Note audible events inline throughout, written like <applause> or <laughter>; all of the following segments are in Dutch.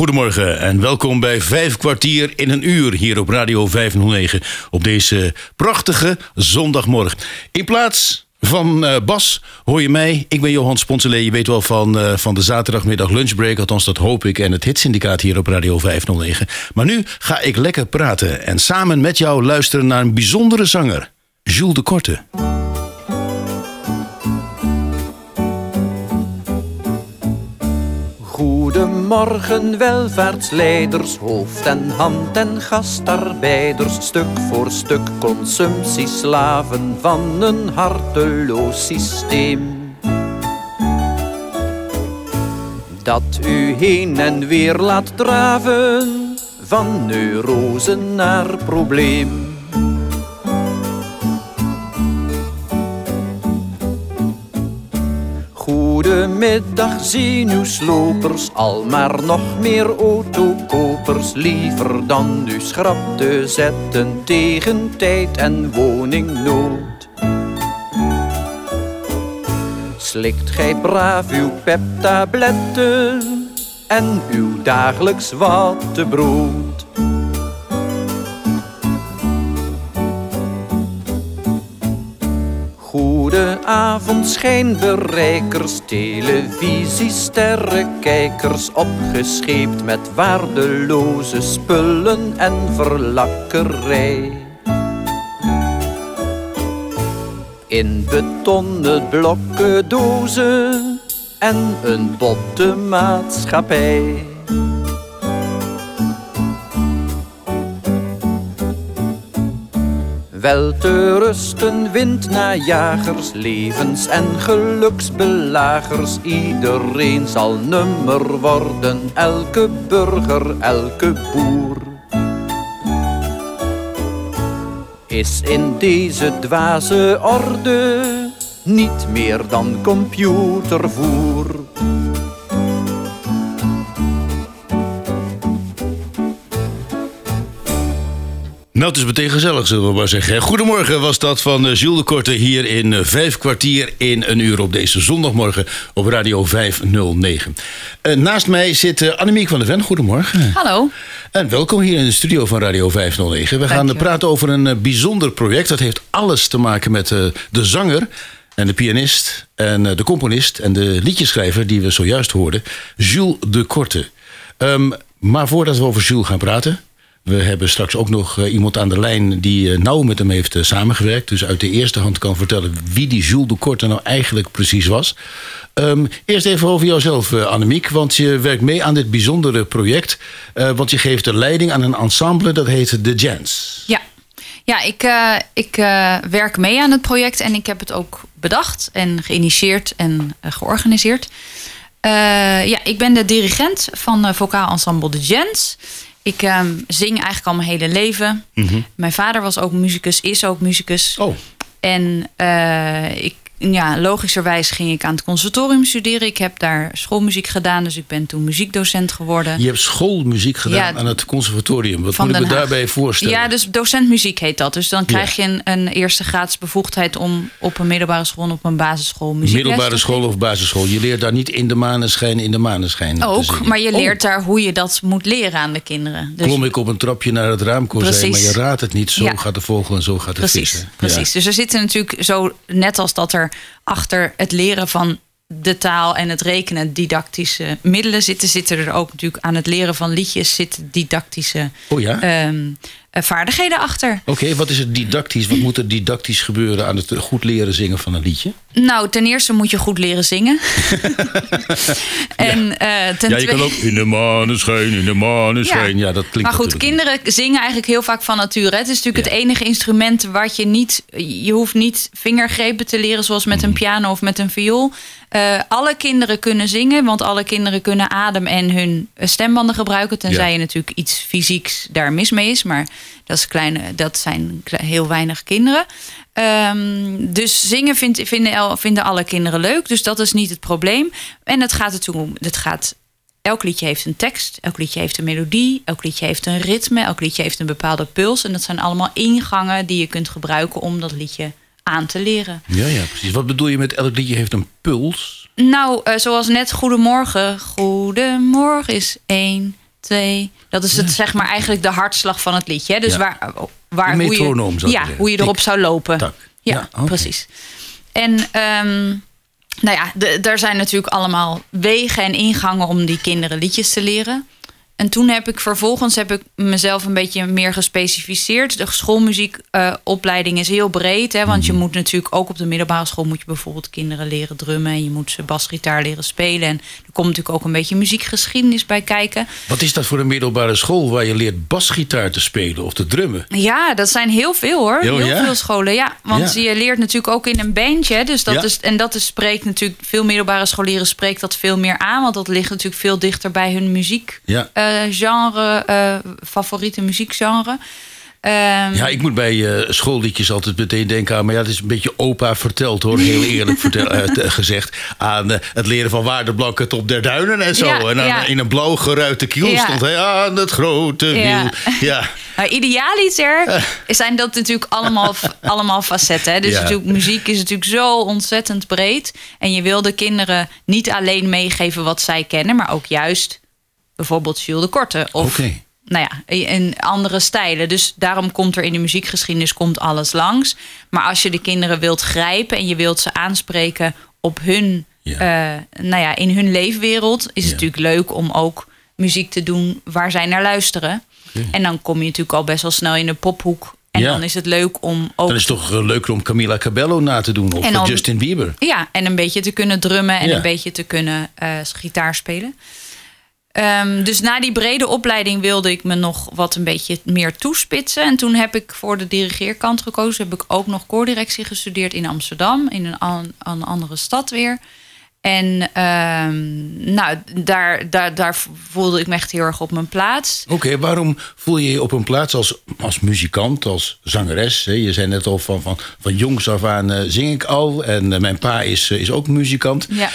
Goedemorgen en welkom bij Vijf kwartier in een uur hier op Radio 509 op deze prachtige zondagmorgen. In plaats van uh, Bas hoor je mij. Ik ben Johan Sponselee. Je weet wel van, uh, van de zaterdagmiddag lunchbreak. Althans, dat hoop ik. En het hitsyndicaat hier op Radio 509. Maar nu ga ik lekker praten. En samen met jou luisteren naar een bijzondere zanger. Jules de Korte. Goedemorgen welvaartsleiders, hoofd en hand en gastarbeiders, stuk voor stuk consumptieslaven van een harteloos systeem. Dat u heen en weer laat draven, van neurose naar probleem. Goedemiddag zenuwslopers, al maar nog meer autokopers. Liever dan u schrap te zetten tegen tijd en woningnood. Slikt gij braaf uw peptabletten en uw dagelijks wattebrood. Goedenavond schijnbereikers, televisiesterrenkijkers, opgescheept met waardeloze spullen en verlakkerij. In betonnen blokken dozen en een botte maatschappij. Wel te rusten windnajagers, levens- en geluksbelagers. Iedereen zal nummer worden, elke burger, elke boer. Is in deze dwaze orde niet meer dan computervoer. Nou, het is meteen gezellig, zullen we maar zeggen. Goedemorgen was dat van eh, Jules de Korte hier in eh, vijf kwartier in een uur op deze zondagmorgen op Radio 509. Uh, naast mij zit Annemiek van der Ven. Goedemorgen. Hallo. En welkom hier in de studio van Radio 509. We gaan praten over een bijzonder project. Dat heeft alles te maken met de zanger en de pianist en de componist en de liedjeschrijver die we zojuist hoorden, Jules de Korte. Um, maar voordat we over Jules gaan praten, we hebben straks ook nog uh, iemand aan de lijn die uh, nauw met hem heeft uh, samengewerkt. Dus uit de eerste hand kan vertellen wie die Jules de Korte nou eigenlijk precies was. Um, eerst even over jouzelf, Annemiek. Want je werkt mee aan dit bijzondere project. want je geeft de leiding aan een ensemble dat heet The Jans. Ja, ja ik, ik werk mee aan het project. En ik heb het ook bedacht en geïnitieerd en georganiseerd. ja, ik ben de dirigent van vocaal ensemble The Jans. Ik um, zing eigenlijk al mijn hele leven. Mm -hmm. Mijn vader was ook muzikus, is ook muzikus. Oh. En uh, ik ja, logischerwijs ging ik aan het conservatorium studeren. Ik heb daar schoolmuziek gedaan, dus ik ben toen muziekdocent geworden. Je hebt schoolmuziek gedaan ja, aan het conservatorium. Wat moet ik me daarbij voorstellen? Ja, dus docent muziek heet dat. Dus dan krijg je een, een eerste gratis bevoegdheid om op een middelbare school en op een basisschool muziek Middelbare school of basisschool. Je leert daar niet in de maneschijn, in de maneschijn. Ook, maar je leert oh. daar hoe je dat moet leren aan de kinderen. Dus Klom ik op een trapje naar het raam kozijn, maar je raadt het niet. Zo ja. gaat de vogel en zo gaat de precies, vissen. Precies, dus er zitten natuurlijk zo, net als dat er achter het leren van de taal en het rekenen didactische middelen zitten, zitten er ook natuurlijk aan het leren van liedjes zitten didactische oh ja? um, vaardigheden achter. Oké, okay, wat is het didactisch? Wat moet er didactisch gebeuren aan het goed leren zingen van een liedje? Nou, ten eerste moet je goed leren zingen. <laughs> en, ja. Uh, ten ja, je kan ook in de maneschijn, in de maneschijn. Ja. ja, dat klinkt Maar goed, kinderen zingen eigenlijk heel vaak van nature. Het is natuurlijk ja. het enige instrument wat je niet... Je hoeft niet vingergrepen te leren zoals met een piano of met een viool. Uh, alle kinderen kunnen zingen, want alle kinderen kunnen adem en hun stembanden gebruiken. Tenzij ja. je natuurlijk iets fysieks daar mis mee is. Maar dat, is kleine, dat zijn heel weinig kinderen. Um, dus zingen vind, vinden, vinden alle kinderen leuk. Dus dat is niet het probleem. En het gaat er om. Het gaat, elk liedje heeft een tekst. Elk liedje heeft een melodie. Elk liedje heeft een ritme. Elk liedje heeft een bepaalde puls. En dat zijn allemaal ingangen die je kunt gebruiken om dat liedje aan te leren. Ja, ja, precies. Wat bedoel je met elk liedje heeft een puls? Nou, uh, zoals net Goedemorgen. Goedemorgen is één, twee. Dat is het, zeg maar eigenlijk de hartslag van het liedje. Hè? Dus Ja. waar, waar De hoe je, zou ja, hoe je erop Tik, zou lopen. tak. Ja, precies. En ehm, nou ja, er zijn natuurlijk allemaal wegen en ingangen om die kinderen liedjes te leren. En toen heb ik vervolgens heb ik mezelf een beetje meer gespecificeerd. De schoolmuziekopleiding is heel breed. Hè, want je Mhm. moet natuurlijk ook op de middelbare school moet je bijvoorbeeld kinderen leren drummen. En je moet ze basgitaar leren spelen. En er komt natuurlijk ook een beetje muziekgeschiedenis bij kijken. Wat is dat voor een middelbare school waar je leert basgitaar te spelen of te drummen? Ja, dat zijn heel veel hoor. Heel, Heel, ja? veel scholen. Ja, want Ja. je leert natuurlijk ook in een bandje. Dus dat Ja. is, en dat is, spreekt natuurlijk, veel middelbare scholieren spreekt dat veel meer aan. Want dat ligt natuurlijk veel dichter bij hun muziek. Ja. eh, genre, eh, favoriete muziekgenre. Ehm, Ja, ik moet bij eh, schoolliedjes altijd meteen denken aan... maar ja, het is een beetje opa verteld hoor, heel eerlijk <laughs> vertel, eh, gezegd... aan eh, het leren van Waardeblanke op der duinen en zo. Ja, en dan ja. in een blauw geruite kiel Ja. stond hij aan het grote wiel. Ja. <laughs> Nou, idealiter zijn dat natuurlijk allemaal, <laughs> allemaal facetten. Hè? Dus natuurlijk, muziek is natuurlijk zo ontzettend breed. En je wil de kinderen niet alleen meegeven wat zij kennen, maar ook juist bijvoorbeeld Jules de Korte. Of nou ja, in andere stijlen. Dus daarom komt er in de muziekgeschiedenis komt alles langs. Maar als je de kinderen wilt grijpen en je wilt ze aanspreken op hun, Ja. eh, nou ja, in hun leefwereld, is Ja. het natuurlijk leuk om ook muziek te doen waar zij naar luisteren. En dan kom je natuurlijk al best wel snel in de pophoek. En Ja. dan is het leuk om ook Dan is het toch leuker om Camila Cabello na te doen of Justin Bieber. Ja, en een beetje te kunnen drummen en Ja. een beetje te kunnen eh, gitaar spelen. Ehm, dus na die brede opleiding wilde ik me nog wat een beetje meer toespitsen. En toen heb ik voor de dirigeerkant gekozen. Heb ik ook nog koordirectie gestudeerd in Amsterdam, in een, een andere stad weer. En ehm, nou, daar, daar, daar voelde ik me echt heel erg op mijn plaats. Oké, waarom voel je je op een plaats als, als muzikant, als zangeres? Hè? Je zei net al van, van, van jongs af aan eh, zing ik al. En eh, mijn pa is, eh, is ook muzikant. Ja.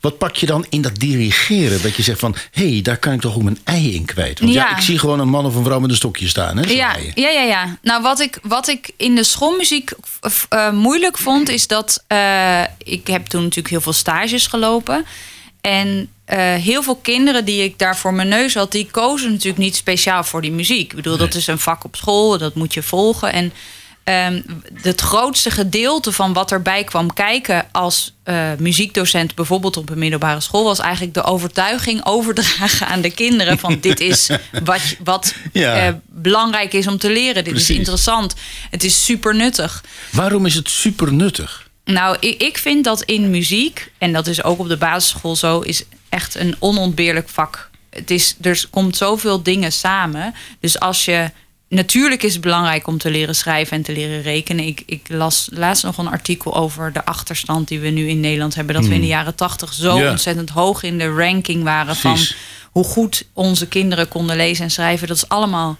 Wat pak je dan in dat dirigeren? Dat je zegt van, hé, hey, daar kan ik toch ook mijn ei in kwijt. Want ja. Ja. ik zie gewoon een man of een vrouw met een stokje staan. Hè, Ja, ja, ja, ja. Nou, wat ik, wat ik in de schoolmuziek moeilijk vond, is dat ik heb toen natuurlijk heel veel stages gelopen. En eh, heel veel kinderen die ik daar voor mijn neus had, die kozen natuurlijk niet speciaal voor die muziek. Ik bedoel, dat is een vak op school, dat moet je volgen. En ehm, het grootste gedeelte van wat erbij kwam kijken als eh, muziekdocent, bijvoorbeeld op een middelbare school, was eigenlijk de overtuiging overdragen aan de kinderen van dit is <laughs> wat, wat Ja. eh, belangrijk is om te leren. Dit Precies. is interessant. Het is super nuttig. Waarom is het super nuttig? Nou, ik, ik vind dat in muziek, en dat is ook op de basisschool zo, is echt een onontbeerlijk vak. Het is, er komt zoveel dingen samen. Dus als je. Natuurlijk is het belangrijk om te leren schrijven en te leren rekenen. Ik, ik las laatst nog een artikel over de achterstand die we nu in Nederland hebben. Dat we in de jaren tachtig zo Hmm. Ja. ontzettend hoog in de ranking waren Precies. van hoe goed onze kinderen konden lezen en schrijven. Dat is allemaal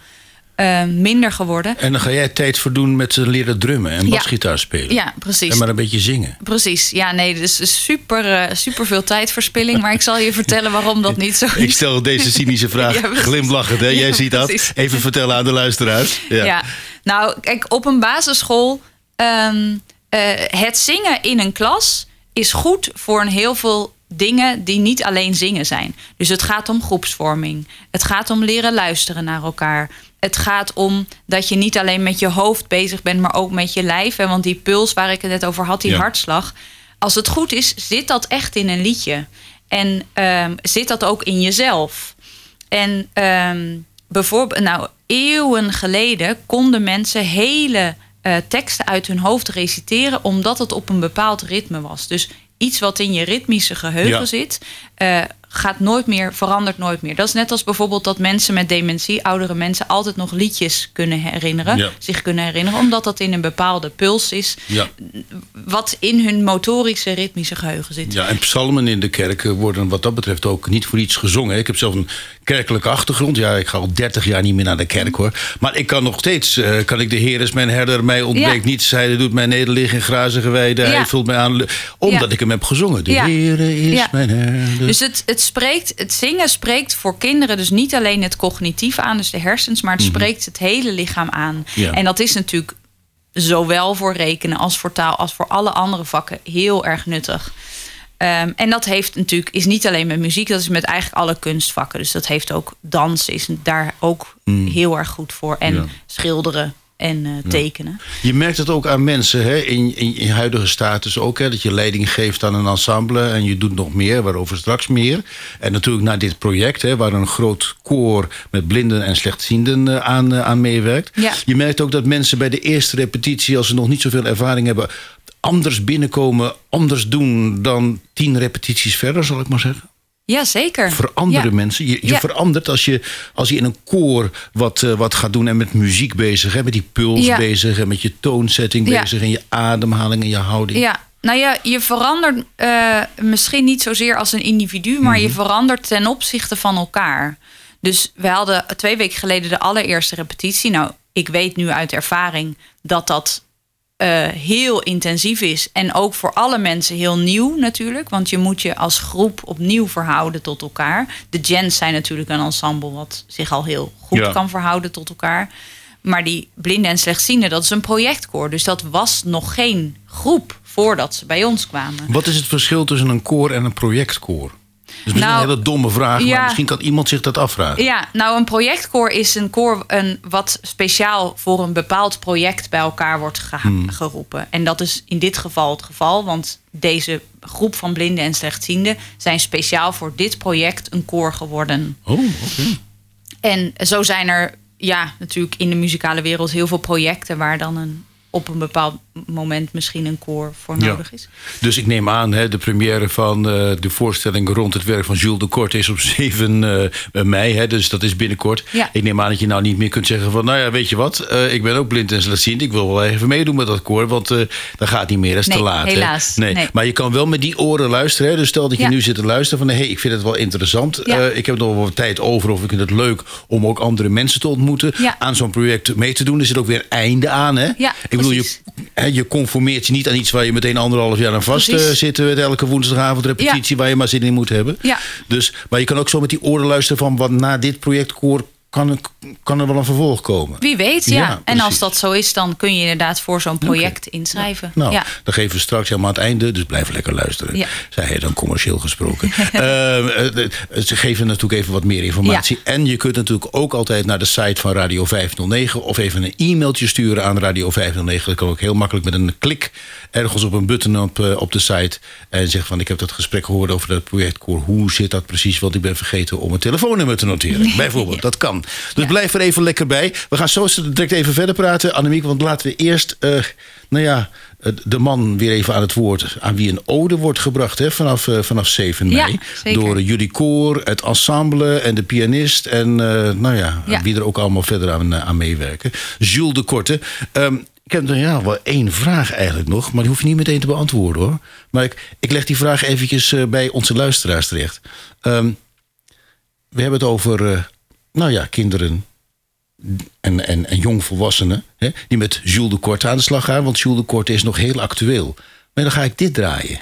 eh, minder geworden. En dan ga jij tijd verdoen met ze leren drummen en basgitaar spelen. Ja, precies. En maar een beetje zingen. Precies, ja, nee, dus super, eh, super veel tijdverspilling. Maar ik zal je vertellen waarom dat niet zo is. Ik stel deze cynische <laughs> vraag Ja, glimlachend. Hè? Jij Ja, ziet dat. Even vertellen aan de luisteraars. <laughs> Ja. nou, kijk, op een basisschool. ehm, eh, het zingen in een klas is goed voor een heel veel dingen die niet alleen zingen zijn. Dus het gaat om groepsvorming. Het gaat om leren luisteren naar elkaar. Het gaat om dat je niet alleen met je hoofd bezig bent, maar ook met je lijf. Hè? Want die puls waar ik het net over had, die Ja. hartslag. Als het goed is, zit dat echt in een liedje. En ehm, zit dat ook in jezelf. En ehm, bijvoorbeeld, nou, eeuwen geleden konden mensen hele eh, teksten uit hun hoofd reciteren, omdat het op een bepaald ritme was. Dus iets wat in je ritmische geheugen Ja. zit, eh, gaat nooit meer, verandert nooit meer. Dat is net als bijvoorbeeld dat mensen met dementie, oudere mensen, altijd nog liedjes kunnen herinneren, Ja. zich kunnen herinneren, omdat dat in een bepaalde puls is, Ja. wat in hun motorische, ritmische geheugen zit. Ja, en psalmen in de kerk eh, worden wat dat betreft ook niet voor iets gezongen. Ik heb zelf een kerkelijke achtergrond. Ja, ik ga al 30 jaar niet meer naar de kerk hoor. Maar ik kan nog steeds, eh, kan ik de Heer is mijn herder, mij ontbreekt Ja. niets. Hij doet mij nederliggen in grazige weiden. Hij vult mij aan, omdat Ja. ik hem heb gezongen. De. Heer is mijn herder. Dus het, het spreekt, het zingen spreekt voor kinderen dus niet alleen het cognitieve aan, dus de hersens, maar het spreekt het hele lichaam aan. Mhm. En dat is natuurlijk zowel voor rekenen als voor taal als voor alle andere vakken heel erg nuttig. Ehm, en dat heeft natuurlijk, is niet alleen met muziek, dat is met eigenlijk alle kunstvakken. Dus dat heeft ook dans, is daar ook heel erg goed voor. En Ja. schilderen en eh, tekenen. Je merkt het ook aan mensen hè, in, in, in huidige status ook. Hè, dat je leiding geeft aan een ensemble en je doet nog meer, waarover straks meer. En natuurlijk naar dit project, hè, waar een groot koor met blinden en slechtzienden eh, aan, eh, aan meewerkt. Ja. Je merkt ook dat mensen bij de eerste repetitie, als ze nog niet zoveel ervaring hebben, anders binnenkomen, anders doen dan tien repetities verder, zal ik maar zeggen. Ja, zeker. Veranderen Ja. mensen. Je, je Ja. verandert als je, als je in een koor wat, eh, wat gaat doen en met muziek bezig, hè, met die puls Ja. bezig en met je toonzetting bezig en je ademhaling en je houding. Ja, nou ja, je verandert eh, misschien niet zozeer als een individu, maar Mhm. je verandert ten opzichte van elkaar. Dus we hadden twee weken geleden de allereerste repetitie. Nou, ik weet nu uit ervaring dat dat eh, heel intensief is. En ook voor alle mensen heel nieuw natuurlijk. Want je moet je als groep opnieuw verhouden tot elkaar. De Gens zijn natuurlijk een ensemble wat zich al heel goed Ja. kan verhouden tot elkaar. Maar die blinden en slechtzienden, dat is een projectkoor. Dus dat was nog geen groep voordat ze bij ons kwamen. Wat is het verschil tussen een koor en een projectkoor? Dat is misschien Nou, een hele domme vraag, maar misschien kan iemand zich dat afvragen. Ja, nou een projectkoor is een koor een, wat speciaal voor een bepaald project bij elkaar wordt ge- Hmm. geroepen. En dat is in dit geval het geval, want deze groep van blinden en slechtzienden zijn speciaal voor dit project een koor geworden. Oh, oké. En zo zijn er ja, natuurlijk in de muzikale wereld heel veel projecten waar dan een, op een bepaald moment misschien een koor voor Ja. nodig is. Dus ik neem aan, hè, de première van eh, de voorstelling rond het werk van Jules de Kort is op <laughs> 7 eh, mei. Hè, dus dat is binnenkort. Ja. Ik neem aan dat je nou niet meer kunt zeggen van... nou ja, weet je wat, eh, ik ben ook blind en slechtziend. Ik wil wel even meedoen met dat koor, want dat gaat niet meer. Dat is te Nee, laat. hè. helaas. Nee. Nee. Maar je kan wel met die oren luisteren. Hè. Dus stel dat je Ja. nu zit te luisteren van... hé, hey, ik vind het wel interessant. Ja. Ik heb nog wel wat tijd over of ik vind het leuk... om ook andere mensen te ontmoeten. Ja. Aan zo'n project mee te doen. Er zit ook weer een einde aan. Hè? Ja, ik bedoel, je, je conformeert je niet aan iets... waar je meteen anderhalf jaar aan vast Precies. eh, zit... met elke woensdagavond repetitie... waar je maar zin in moet hebben. Ja. Dus, maar je kan ook zo met die oren luisteren van... wat na dit projectkoor kan, er- kan er wel een vervolg komen. Wie weet, ja. Ja, en als dat zo is, dan kun je inderdaad voor zo'n project inschrijven. Nou, ja. dan geven we straks helemaal aan het einde. Dus blijf lekker luisteren. Ja. Zei hij dan commercieel gesproken. <laughs> Eh, ze geven natuurlijk even wat meer informatie. En je kunt natuurlijk ook altijd naar de site van Radio 509... of even een e-mailtje sturen aan Radio 509. Dat kan ook heel makkelijk met een klik ergens op een button op, eh, op de site. En zeggen van ik heb dat gesprek gehoord over dat projectkoor. Hoe zit dat precies? Want ik ben vergeten om een telefoonnummer te noteren. Bijvoorbeeld, dat kan. Dus blijf er even lekker bij. We gaan zo direct even verder praten, Annemiek. Want laten we eerst, eh, nou ja, eh, de man weer even aan het woord. Aan wie een ode wordt gebracht hè, vanaf, vanaf 7 Ja, mei. Door jullie koor, het ensemble en de pianist. En nou ja, wie er ook allemaal verder aan, aan meewerken. Jules de Korte. Ehm, ik heb er ja, wel één vraag eigenlijk nog, maar die hoef je niet meteen te beantwoorden hoor. Maar ik, ik leg die vraag eventjes eh, bij onze luisteraars terecht. Ehm, we hebben het over, eh, nou ja, kinderen en, en, en jongvolwassenen... Hè, die met Jules de Korte aan de slag gaan. Want Jules de Korte is nog heel actueel. Maar dan ga ik dit draaien.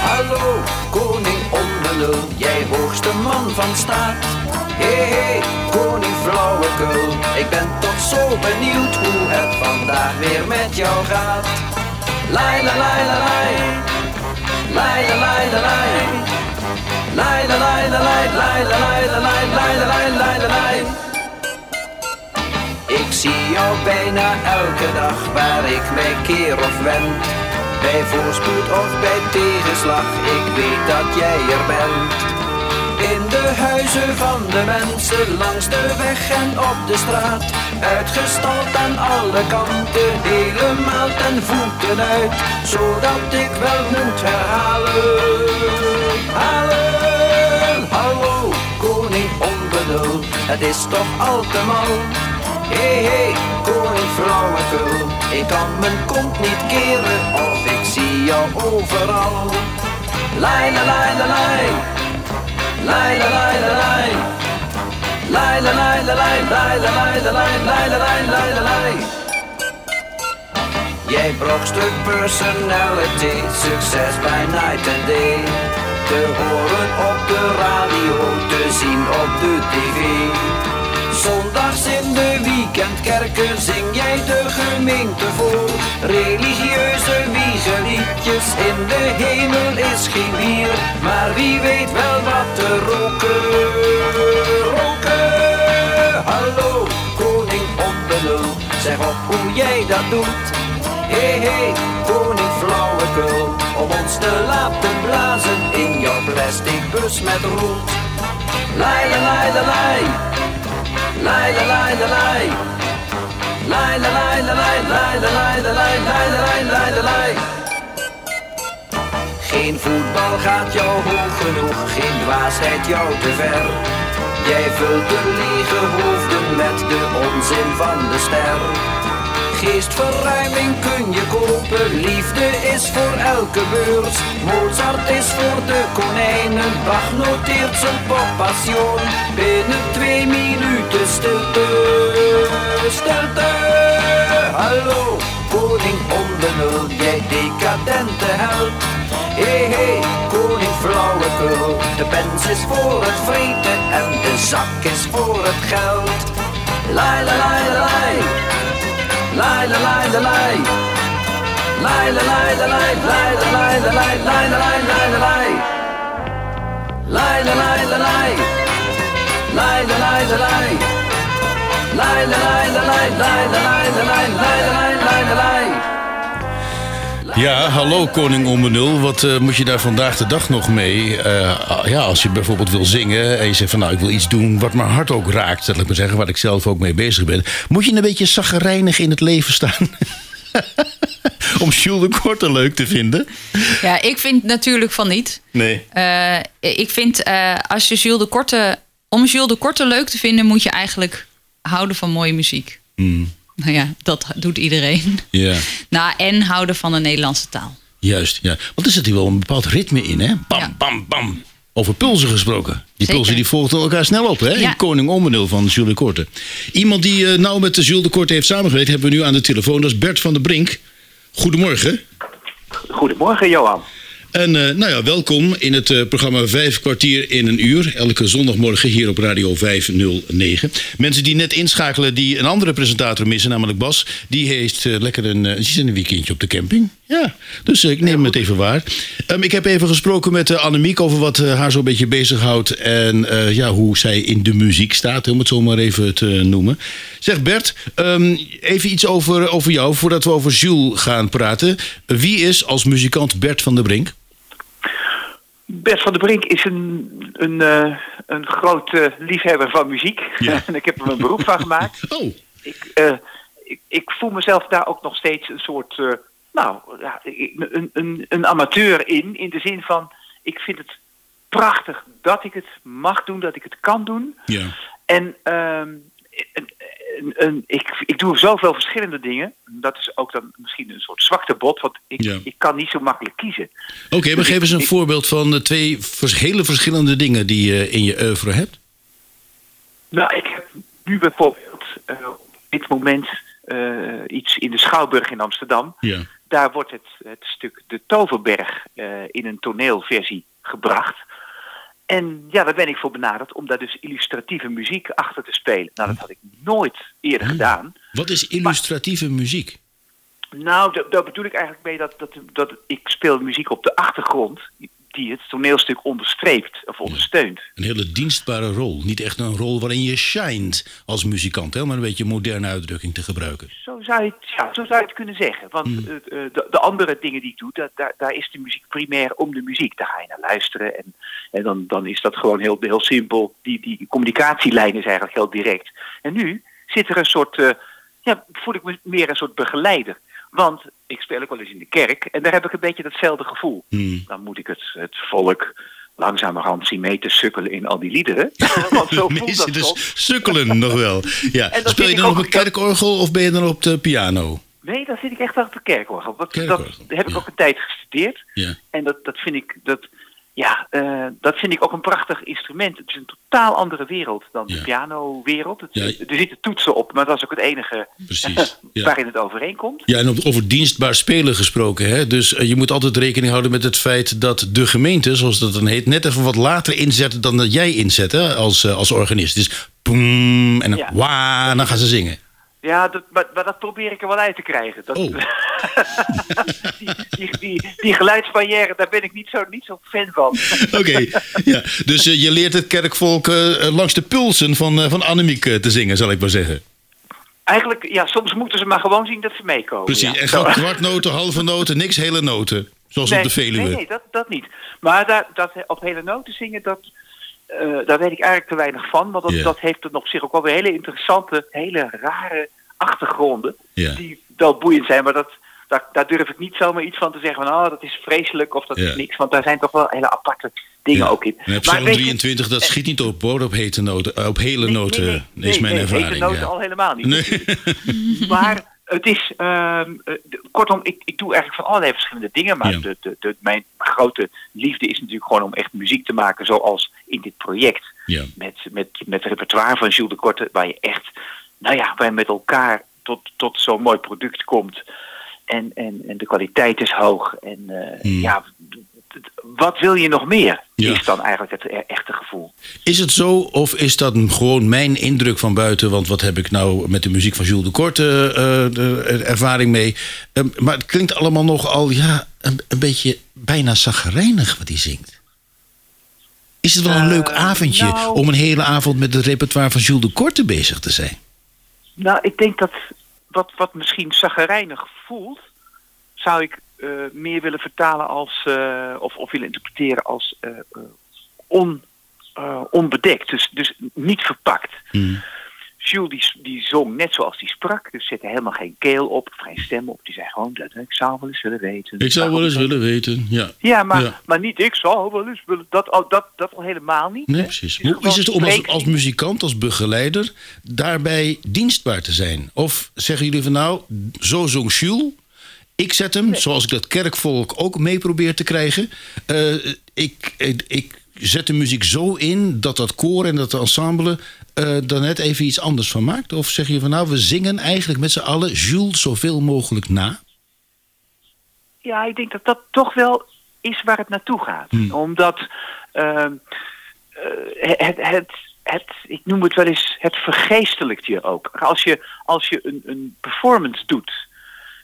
Hallo, koning onbenul, jij hoogste man van staat. Koning flauwekul, ik ben toch zo benieuwd hoe het vandaag weer met jou gaat. Lai la lai la lai, lai la lai la lai, lai la lai la lai, la la. Ik zie jou bijna elke dag waar ik mij keer of wend. Bij voorspoed of bij tegenslag, ik weet dat jij er bent. In de huizen van de mensen, langs de weg en op de straat. Uitgestald aan alle kanten, helemaal ten voeten uit. Zodat ik wel moet herhalen. Halen, hallo, koning onbenul, het is toch al te mal. Hé hé, koning flauwekul, ik kan mijn kont niet keren of ik zie jou overal. Lai la lai, lai la lai la lai, lai la lai la lai, lai la lai la lai, lai la lai lai la lai. Jij brokstuk personality, succes bij night and day. Te horen op de radio, te zien op de tv. Zondags in de weekendkerken zing jij de gemeente voor. Religieuze wiegeliedjes in de hemel is geen bier. Maar wie weet wel wat te roken, roken. Hallo, koning onbenul, zeg op hoe jij dat doet. Hey, hey, koning flauwekul, om ons te laten blazen in jouw plastic bus met roet. Lai, la, lai, la, lai. Lai, la, lai, la, lai. Lai, la, lai, la, lai, lai, la, la, la, la. Geen voetbal gaat jou hoog genoeg, geen dwaasheid jou te ver. Jij vult de lege hoofden met de onzin van de ster. Geestverruiming kun je kopen, liefde is voor elke beurs. Mozart is voor de konijnen, Bach noteert zijn poppassion. Binnen twee minuten stilte, stilte. Hallo, koning onbenul, jij decadente held. Hé hé, koning flauwekul, de pens is voor het vreten en de zak is voor het geld. Lai la lai la lai. Lai la lai la lai. Lai la lai la lai, lai la lai la lai, lai la lai lai la lai. Lai la lai la lai. Lai la lai la lai. Lai la lai la lai, lai la lai la lai, lai la lai lai la lai. Ja, hallo koning onbenul. Wat eh, moet je daar vandaag de dag nog mee? Eh, ja, als je bijvoorbeeld wil zingen en je zegt van nou ik wil iets doen wat mijn hart ook raakt, zal ik maar zeggen, waar ik zelf ook mee bezig ben. Moet je een beetje zaggerijnig in het leven staan? <laughs> Om Jules de Korte leuk te vinden? Ja, ik vind natuurlijk van niet. Nee. Eh, ik vind als je Jules de Korte. Om Jules de Korte leuk te vinden, moet je eigenlijk houden van mooie muziek. Hmm, <laughs> Nou ja, dat doet iedereen. ja, <laughs> Nou, en houden van de Nederlandse taal. juist. Ja. Want er zit hier wel een bepaald ritme in, hè? Bam, Ja. bam, bam. Over pulsen gesproken. Die Zeker. pulsen die volgden elkaar snel op, hè? Ja. Koning onbenul van Jules de Korte. Iemand die eh, nou met Jules de Korte heeft samengewerkt, hebben we nu aan de telefoon. Dat is Bert van der Brink. Goedemorgen. Goedemorgen, Johan. En eh, nou ja, welkom in het eh, programma Vijf kwartier in een uur. Elke zondagmorgen hier op Radio 509. Mensen die net inschakelen, die een andere presentator missen, namelijk Bas. Die heeft eh, lekker een, een weekendje op de camping. Ja, dus ik neem het even waar. Ehm, ik heb even gesproken met Annemiek over wat haar zo'n beetje bezighoudt. En ja, hoe zij in de muziek staat, om het zo maar even te noemen. Zeg Bert, ehm, even iets over, over jou voordat we over Jules gaan praten. Wie is als muzikant Bert van der Brink? Bert van der Brink is een, een, eh, een grote liefhebber van muziek. Ja. <laughs> en ik heb er een beroep van gemaakt. <laughs> Oh, Ik, eh, ik, ik voel mezelf daar ook nog steeds een soort, eh, nou, een, een, een amateur in. In de zin van, ik vind het prachtig dat ik het mag doen, dat ik het kan doen. ja. En ehm, een- ik, ik doe zoveel verschillende dingen. Dat is ook dan misschien een soort zwaktebod, want ik, Ja. ik kan niet zo makkelijk kiezen. Oké, maar geef eens een voorbeeld van de twee vers- hele verschillende dingen die je in je oeuvre hebt. Nou, ik heb nu bijvoorbeeld eh, op dit moment eh, iets in de Schouwburg in Amsterdam. Ja. Daar wordt het, het stuk De Toverberg eh, in een toneelversie gebracht. En ja, daar ben ik voor benaderd om daar dus illustratieve muziek achter te spelen. Nou, dat had ik nooit eerder gedaan. Wat is illustratieve muziek? Nou, da- daar bedoel ik eigenlijk mee dat, dat, dat ik speel muziek op de achtergrond die het toneelstuk onderstreept of ondersteunt. Een hele dienstbare rol. Niet echt een rol waarin je shined als muzikant, hè, maar een beetje een moderne uitdrukking te gebruiken. Zo zou je het, ja, zo zou je het kunnen zeggen. Want eh, eh, de, de andere dingen die ik doe, dat, daar, daar is de muziek primair om de muziek. Daar ga je naar luisteren. En, en dan, dan is dat gewoon heel, heel simpel. Die, die communicatielijn is eigenlijk heel direct. En nu zit er een soort, eh, ja, voel ik me meer een soort begeleider. Want ik speel ook wel eens in de kerk en daar heb ik een beetje datzelfde gevoel. Hmm. Dan moet ik het, het volk langzamerhand zien mee te sukkelen in al die liederen. <laughs> Want zo <laughs> voelt dat dus sukkelen nog wel. Ja. <laughs> Speel je dan op een kerkorgel of ben je dan op de piano? Nee, dan zit ik echt achter de kerkorgel. Dat, Kerkorgel, dat heb ik ja. ook een tijd gestudeerd. Ja. En dat, dat vind ik, dat, ja, eh, dat vind ik ook een prachtig instrument. Het is een totaal andere wereld dan Ja. de pianowereld. Het, Ja. Er zitten toetsen op, maar dat is ook het enige <laughs> ja. waarin het overeenkomt. Ja, en over dienstbaar spelen gesproken. Hè? Dus eh, je moet altijd rekening houden met het feit dat de gemeente, zoals dat dan heet, net even wat later inzet dan dat jij inzet hè? Als, eh, als organist. Dus boem en dan wa, dan gaan ze zingen. Ja, dat, maar, maar dat probeer ik er wel uit te krijgen. Dat, Oh. die, <laughs> die, die, die geluidsbarrière, daar ben ik niet zo, niet zo fan van. <laughs> Oké, ja. dus eh, je leert het kerkvolk eh, langs de pulsen van, eh, van Annemiek eh, te zingen, zal ik maar zeggen. Eigenlijk, ja, soms moeten ze maar gewoon zien dat ze meekomen. Precies, ja. en gaat kwartnoten, halve noten, niks hele noten. Zoals op de Veluwe. Nee, nee dat, dat niet. Maar daar, dat, op hele noten zingen, dat, eh, daar weet ik eigenlijk te weinig van. Want dat, dat heeft dan op zich ook wel weer hele interessante, hele rare achtergronden. Die wel boeiend zijn, maar dat, daar, daar durf ik niet zomaar iets van te zeggen van oh, dat is vreselijk of dat is niks. Want daar zijn toch wel hele aparte dingen ook in. Maar Psalm weet je- 23, dat schiet niet op hoor, op hete noten, eh, op hele Nee, noten, nee, nee, is mijn nee, ervaring. hete noten ja. al helemaal niet. <laughs> Maar het is, ehm, eh, kortom, ik, ik doe eigenlijk van allerlei verschillende dingen. Maar Ja. de, de, de, mijn grote liefde is natuurlijk gewoon om echt muziek te maken zoals in dit project. Ja. Met, met, met repertoire van Jules de Korte, waar je echt, nou ja, waar je met elkaar tot, tot zo'n mooi product komt. En, en, en de kwaliteit is hoog. En eh, Hmm. ja, wat wil je nog meer? Ja. Is dan eigenlijk het e- echte gevoel. Is het zo of is dat gewoon mijn indruk van buiten? Want wat heb ik nou met de muziek van Jules de Korte eh, de ervaring mee? Ehm, maar het klinkt allemaal nogal ja, een, een beetje bijna zaggerijnig wat hij zingt. Is het wel een leuk Eh, avondje nou- om een hele avond met het repertoire van Jules de Korte bezig te zijn? Nou, ik denk dat wat, wat misschien zaggerijnig voelt, zou ik eh, meer willen vertalen als, eh, of, of willen interpreteren als on, onbedekt. Dus, dus niet verpakt. Hmm. Jules die, die zong net zoals hij sprak, dus zette helemaal geen keel op, of geen stem op. Die zei gewoon, dat, ik zou wel eens willen weten. Ik zou wel eens willen weten, ja. Ja, maar, Ja. maar niet ik zou wel eens willen. Dat, al- dat, dat al helemaal niet. Nee, precies. Is Hoe is het om als, als muzikant, als begeleider, daarbij dienstbaar te zijn? Of zeggen jullie van nou, zo zong Jules, ik zet hem, zoals ik dat kerkvolk ook mee probeer te krijgen. eh, ik, ik, ik zet de muziek zo in dat dat koor en dat ensemble daar net even iets anders van maakt? Of zeg je van nou, we zingen eigenlijk met z'n allen Jules zoveel mogelijk na? Ja, ik denk dat dat toch wel is waar het naartoe gaat. Omdat ehm, eh, het, het, het, ik noem het wel eens, het vergeestelijkt je ook. Als je, als je een, een performance doet,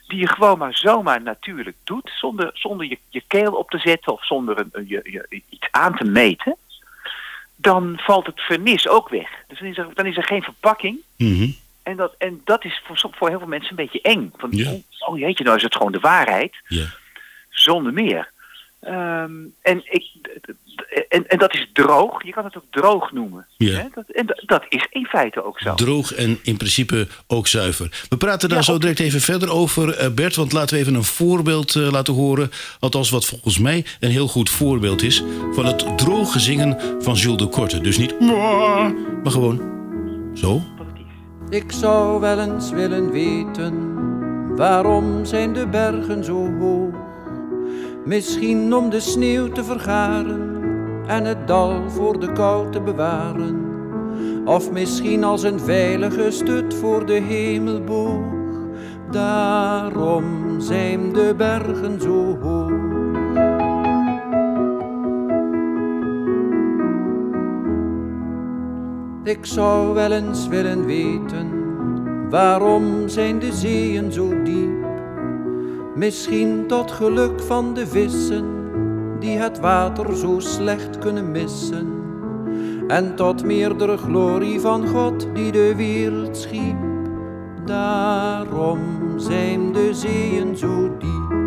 die je gewoon maar zomaar natuurlijk doet, zonder, zonder je, je keel op te zetten of zonder een, een- je, je, iets aan te meten, dan valt het vernis ook weg. Dus dan is er, dan is er geen verpakking. Mhm. En dat, en dat is voor, voor heel veel mensen een beetje eng. Van, oh, jeetje, nou is het gewoon de waarheid Ja. zonder meer. Ehm, en, ik, en, en dat is droog. Je kan het ook droog noemen. Ja. Hè? Dat, en dat, is in feite ook zo. Droog en in principe ook zuiver. We praten daar Ja, zo direct even verder over, eh, Bert. Want laten we even een voorbeeld eh, laten horen. Althans, wat volgens mij een heel goed voorbeeld is. van het droge zingen van Jules de Korte. Dus niet. Maar gewoon. Zo. Ik zou wel eens willen weten waarom zijn de bergen zo hoog? Misschien om de sneeuw te vergaren en het dal voor de kou te bewaren. Of misschien als een veilige stut voor de hemelboog. Daarom zijn de bergen zo hoog. Ik zou wel eens willen weten waarom zijn de zeeën zo diep? Misschien tot geluk van de vissen die het water zo slecht kunnen missen. En tot meerdere glorie van God die de wereld schiep. Daarom zijn de zeeën zo diep.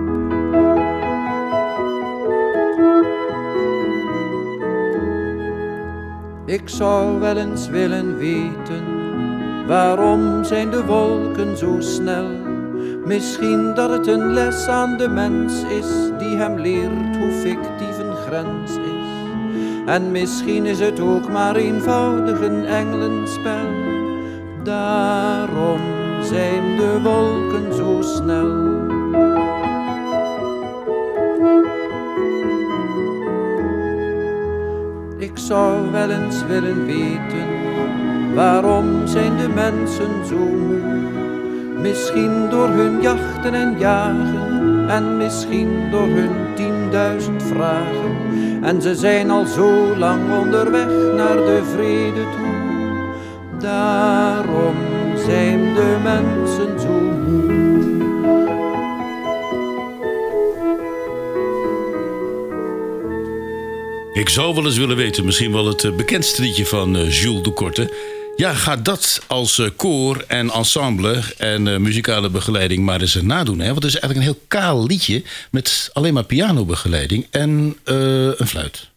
Ik zou wel eens willen weten waarom zijn de wolken zo snel. Misschien dat het een les aan de mens is die hem leert hoe fictief een grens is. En misschien is het ook maar eenvoudig een engelenspel. Daarom zijn de wolken zo snel. Ik zou wel eens willen weten waarom zijn de mensen zo moe. Misschien door hun jachten en jagen en misschien door hun tienduizend vragen. En ze zijn al zo lang onderweg naar de vrede toe. Daarom zijn de mensen zo moe. Ik zou wel eens willen weten, misschien wel het eh, bekendste liedje van eh, Jules de Korte. Ja, ga dat als uh, koor en ensemble en uh, muzikale begeleiding maar eens nadoen. Hè? Want het is eigenlijk een heel kaal liedje met alleen maar pianobegeleiding en uh, een fluit.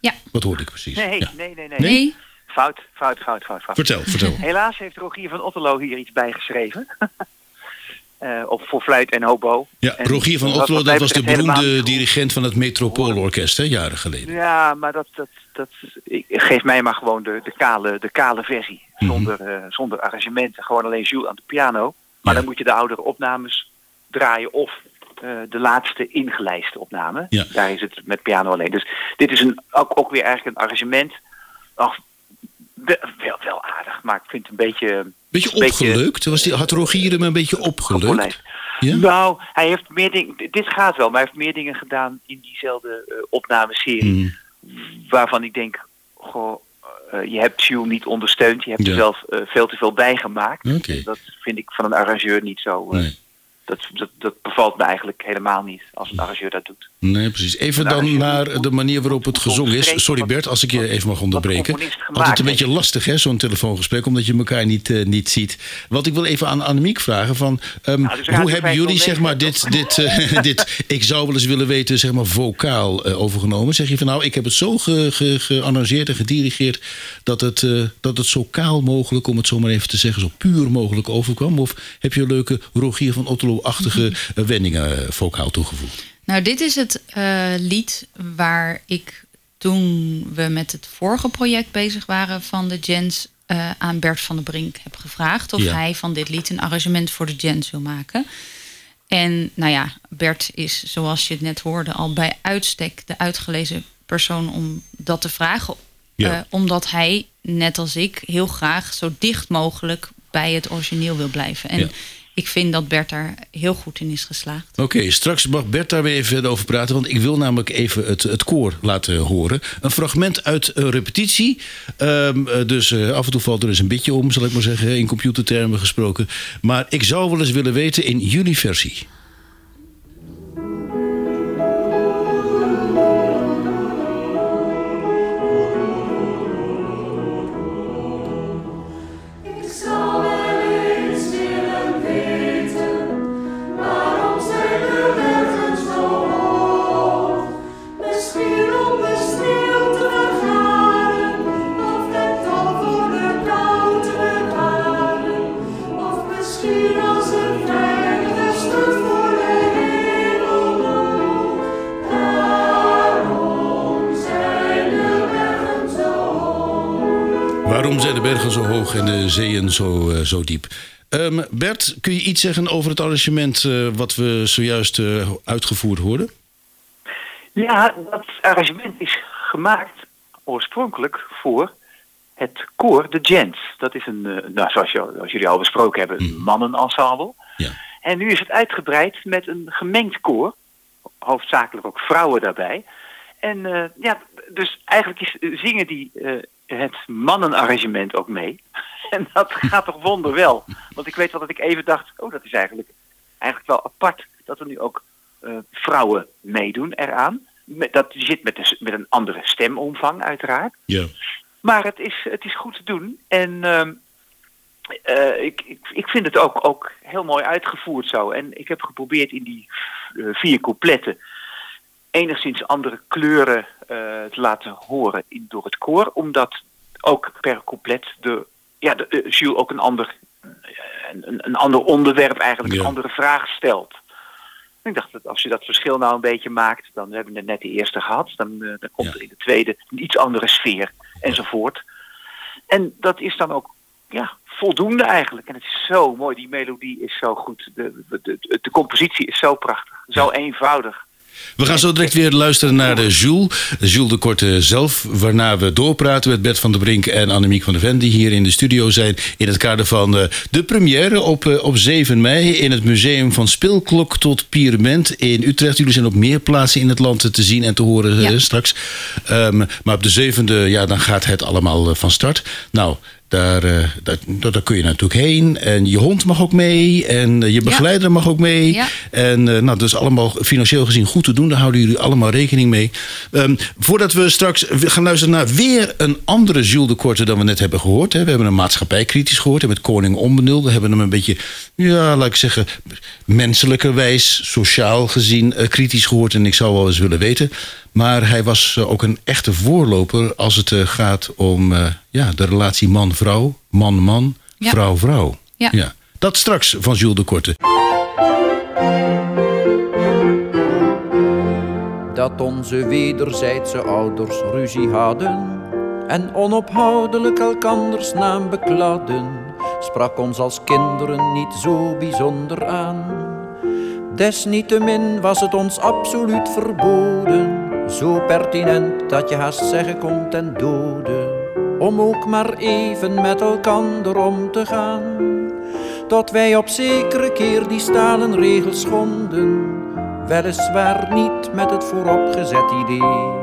Ja. Wat hoorde ik precies? Nee, ja. nee, nee, nee, Nee? Fout, fout, fout, fout, fout. Vertel, vertel. Helaas heeft Rogier van Otterlo hier iets bijgeschreven. <laughs> Eh op voor fluit en hobo. Ja, En Rogier van Otterlo, dat was de beroemde dirigent van het Metropoolorkest, hè, jaren geleden. Ja, maar dat, dat, dat, ik, geef mij maar gewoon de, de, kale, de kale versie. Mhm. Zonder, eh, zonder arrangementen. Gewoon alleen Jules aan de piano. Maar Ja. dan moet je de oudere opnames draaien of eh, de laatste ingelijste opname. Ja. Daar is het met piano alleen. Dus dit is een, ook, ook weer eigenlijk een arrangement. Ach, wel, wel, wel aardig, maar ik vind het een beetje... Beetje een beetje- opgeleukt. Was die, had Rogier hem een beetje. Ja? Nou, hij heeft meer dingen. Dit gaat wel, maar hij heeft meer dingen gedaan in diezelfde eh, opnameserie. Mhm. Waarvan ik denk, goh, eh, je hebt Jules niet ondersteund. Je hebt Ja. er zelf eh, veel te veel bij gemaakt. Dat vind ik van een arrangeur niet zo. Nee. dat, dat, dat bevalt me eigenlijk helemaal niet als een arrangeur dat doet. Nee, precies. Even Nou, dan naar de manier waarop het gezongen is. Sorry Bert, als ik je even mag onderbreken. Altijd een beetje lastig, hè, zo'n telefoongesprek, omdat je elkaar niet, eh, niet ziet. Wat ik wil even aan Annemiek vragen: van, ehm, Nou, dus hoe hebben jullie 509 zeg maar, dit, dit, eh, <laughs> dit, ik zou wel eens willen weten, zeg maar, vocaal eh, overgenomen? Zeg je van nou, ik heb het zo ge, ge, gearrangeerd en gedirigeerd dat het, dat het zo kaal mogelijk, om het zo maar even te zeggen, zo puur mogelijk overkwam? Of heb je leuke Rogier van Otterlo-achtige wendingen vocaal toegevoegd? Nou, dit is het eh, lied waar ik toen we met het vorige project bezig waren van de Jens eh, aan Bert van der Brink heb gevraagd of Ja. hij van dit lied een arrangement voor de Jens wil maken. En nou ja, Bert is, zoals je het net hoorde, al bij uitstek de uitgelezen persoon om dat te vragen. Ja. Eh, omdat hij, net als ik, heel graag zo dicht mogelijk bij het origineel wil blijven. En Ja. Ik vind dat Bert daar heel goed in is geslaagd. Oké, straks mag Bert daar weer even over praten. Want ik wil namelijk even het, het koor laten horen. Een fragment uit een repetitie. Ehm, eh, dus eh, af en toe valt er eens een beetje om, zal ik maar zeggen, in computertermen gesproken. Maar ik zou wel eens willen weten in jullie versie. Hoog. Waarom zijn de bergen zo hoog en de zeeën zo, eh, zo diep? Ehm, Bert, kun je iets zeggen over het arrangement eh, wat we zojuist eh, uitgevoerd hoorden? Ja, dat arrangement is gemaakt oorspronkelijk voor het koor de Gents. Dat is een, nou, zoals, je, jullie al besproken hebben, een mannenensemble. Ja. En nu is het uitgebreid met een gemengd koor. Hoofdzakelijk ook vrouwen daarbij. En ja, dus eigenlijk is, zingen die het mannenarrangement ook mee. <laughs> En dat gaat toch wonderwel. Want ik weet wel dat ik even dacht, oh dat is eigenlijk, eigenlijk wel apart dat er nu ook eh, vrouwen meedoen eraan. Dat zit met, een- met een andere stemomvang uiteraard. Ja. Maar het is, het is goed te doen. En ehm, eh, ik, ik, ik vind het ook, ook heel mooi uitgevoerd zo. En ik heb geprobeerd in die eh, vier coupletten enigszins andere kleuren eh, te laten horen in, door het koor. Omdat ook per couplet de, ja, de, de Jules ook een ander, eh, een, een- ander onderwerp eigenlijk, Ja. een andere vraag stelt. Ik dacht dat als je dat verschil nou een beetje maakt, dan hebben we net de eerste gehad. Dan, eh, dan komt Ja. er in de tweede een iets andere sfeer enzovoort. En dat is dan ook ja, voldoende eigenlijk. En het is zo mooi, die melodie is zo goed. De, de, de, de compositie is zo prachtig, zo eenvoudig. We gaan zo direct weer luisteren naar de Jules. Jules de Korte zelf. Waarna we doorpraten met Bert van der Brink en Annemiek van der Ven. Die hier in de studio zijn. In het kader van eh, de première op, eh, op 7 mei. In het museum van Speelklok tot Pierement in Utrecht. Jullie zijn op meer plaatsen in het land te zien en te horen eh, Ja. straks. Ehm, maar op de zevende, ja, dan gaat het allemaal van start. Nou, Daar, eh, daar, kun je natuurlijk heen. En je hond mag ook mee. En eh, je begeleider mag ook mee. Ja. En eh, nou, dat is allemaal financieel gezien goed te doen. Daar houden jullie allemaal rekening mee. Ehm, voordat we straks gaan luisteren naar weer een andere Jules de Korte dan we net hebben gehoord. Hè. We hebben een maatschappijkritisch gehoord. Met Koning Onbenul. We hebben hem een beetje, ja, laat ik zeggen, menselijkerwijs, sociaal gezien kritisch gehoord. En ik zou wel eens willen weten. Maar hij was eh, ook een echte voorloper als het eh, gaat om eh, ja, de relatie man-vrouw, man-man, Ja. vrouw-vrouw. Ja. Dat straks van Jules de Korte. dat onze wederzijdse ouders ruzie hadden en onophoudelijk elkanders naam bekladden, sprak ons als kinderen niet zo bijzonder aan. Desniettemin was het ons absoluut verboden, zo pertinent dat je haast zeggen kon ten dode, om ook maar even met elkander om te gaan. Tot wij op zekere keer die stalen regels schonden, weliswaar niet met het vooropgezet idee.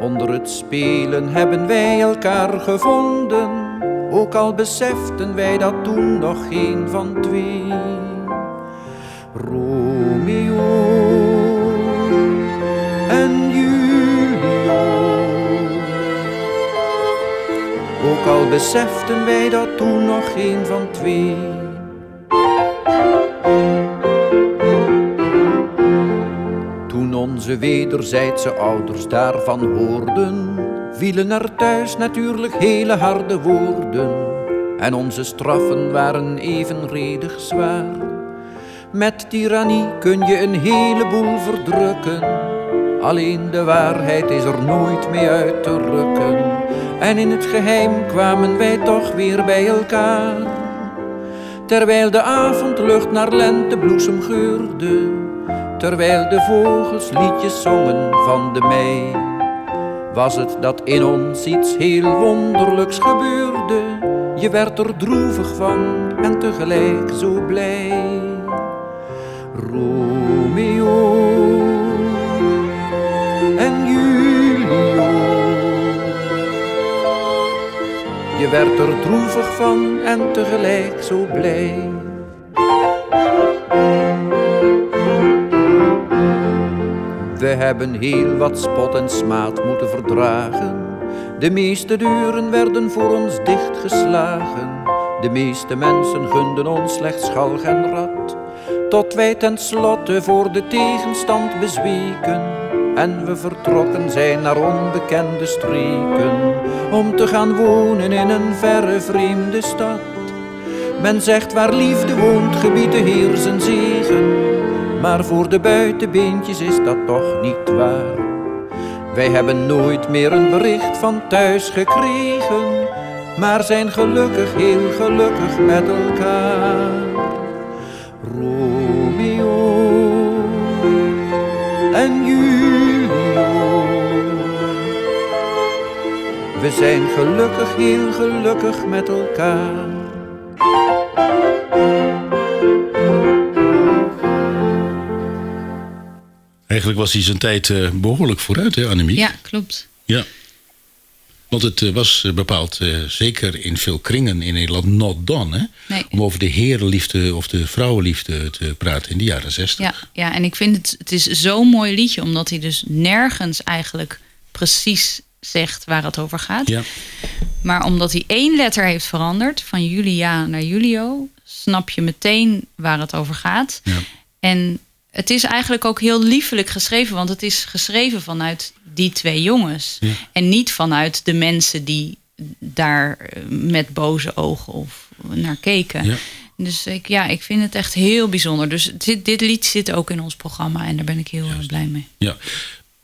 Onder het spelen hebben wij elkaar gevonden, ook al beseften wij dat toen nog geen van twee. Romeo Al beseften wij dat toen nog geen van twee. Toen onze wederzijdse ouders daarvan hoorden, vielen er thuis natuurlijk hele harde woorden. En onze straffen waren evenredig zwaar. Met tirannie kun je een heleboel verdrukken. Alleen de waarheid is er nooit mee uit te rukken. En in het geheim kwamen wij toch weer bij elkaar. Terwijl de avondlucht naar lentebloesem geurde. Terwijl de vogels liedjes zongen van de mei. Was het dat in ons iets heel wonderlijks gebeurde. Je werd er droevig van en tegelijk zo blij. Romeo Je werd er droevig van en tegelijk zo blij. We hebben heel wat spot en smaad moeten verdragen. De meeste deuren werden voor ons dichtgeslagen. De meeste mensen gunden ons slechts galg en rat. Tot wij tenslotte voor de tegenstand bezweken. En we vertrokken zijn naar onbekende streken. Om te gaan wonen in een verre vreemde stad. Men zegt waar liefde woont, gebiedt de Heer zijn zegen. Maar voor de buitenbeentjes is dat toch niet waar. Wij hebben nooit meer een bericht van thuis gekregen, maar zijn gelukkig, heel gelukkig met elkaar. We zijn gelukkig, heel gelukkig met elkaar. Eigenlijk was hij zijn tijd eh, behoorlijk vooruit, hè, Annemiek? Ja, klopt. Ja. Want het eh, was eh, bepaald, eh, zeker in veel kringen in Nederland, not done. Hè? Nee. Om over de herenliefde of de vrouwenliefde te praten in de jaren zestig. Ja, ja, en ik vind het, het is zo'n mooi liedje, omdat hij dus nergens eigenlijk precies zegt waar het over gaat. Ja. Maar omdat hij één letter heeft veranderd, van Julia naar Julio, snap je meteen waar het over gaat. Ja. En het is eigenlijk ook heel liefelijk geschreven, want het is geschreven vanuit die twee jongens. Ja. En niet vanuit de mensen die daar eh, met boze ogen of naar keken. Ja. Dus ik, ja, ik vind het echt heel bijzonder. Dus dit, dit lied zit ook in ons programma en daar ben ik heel erg blij mee. Ja.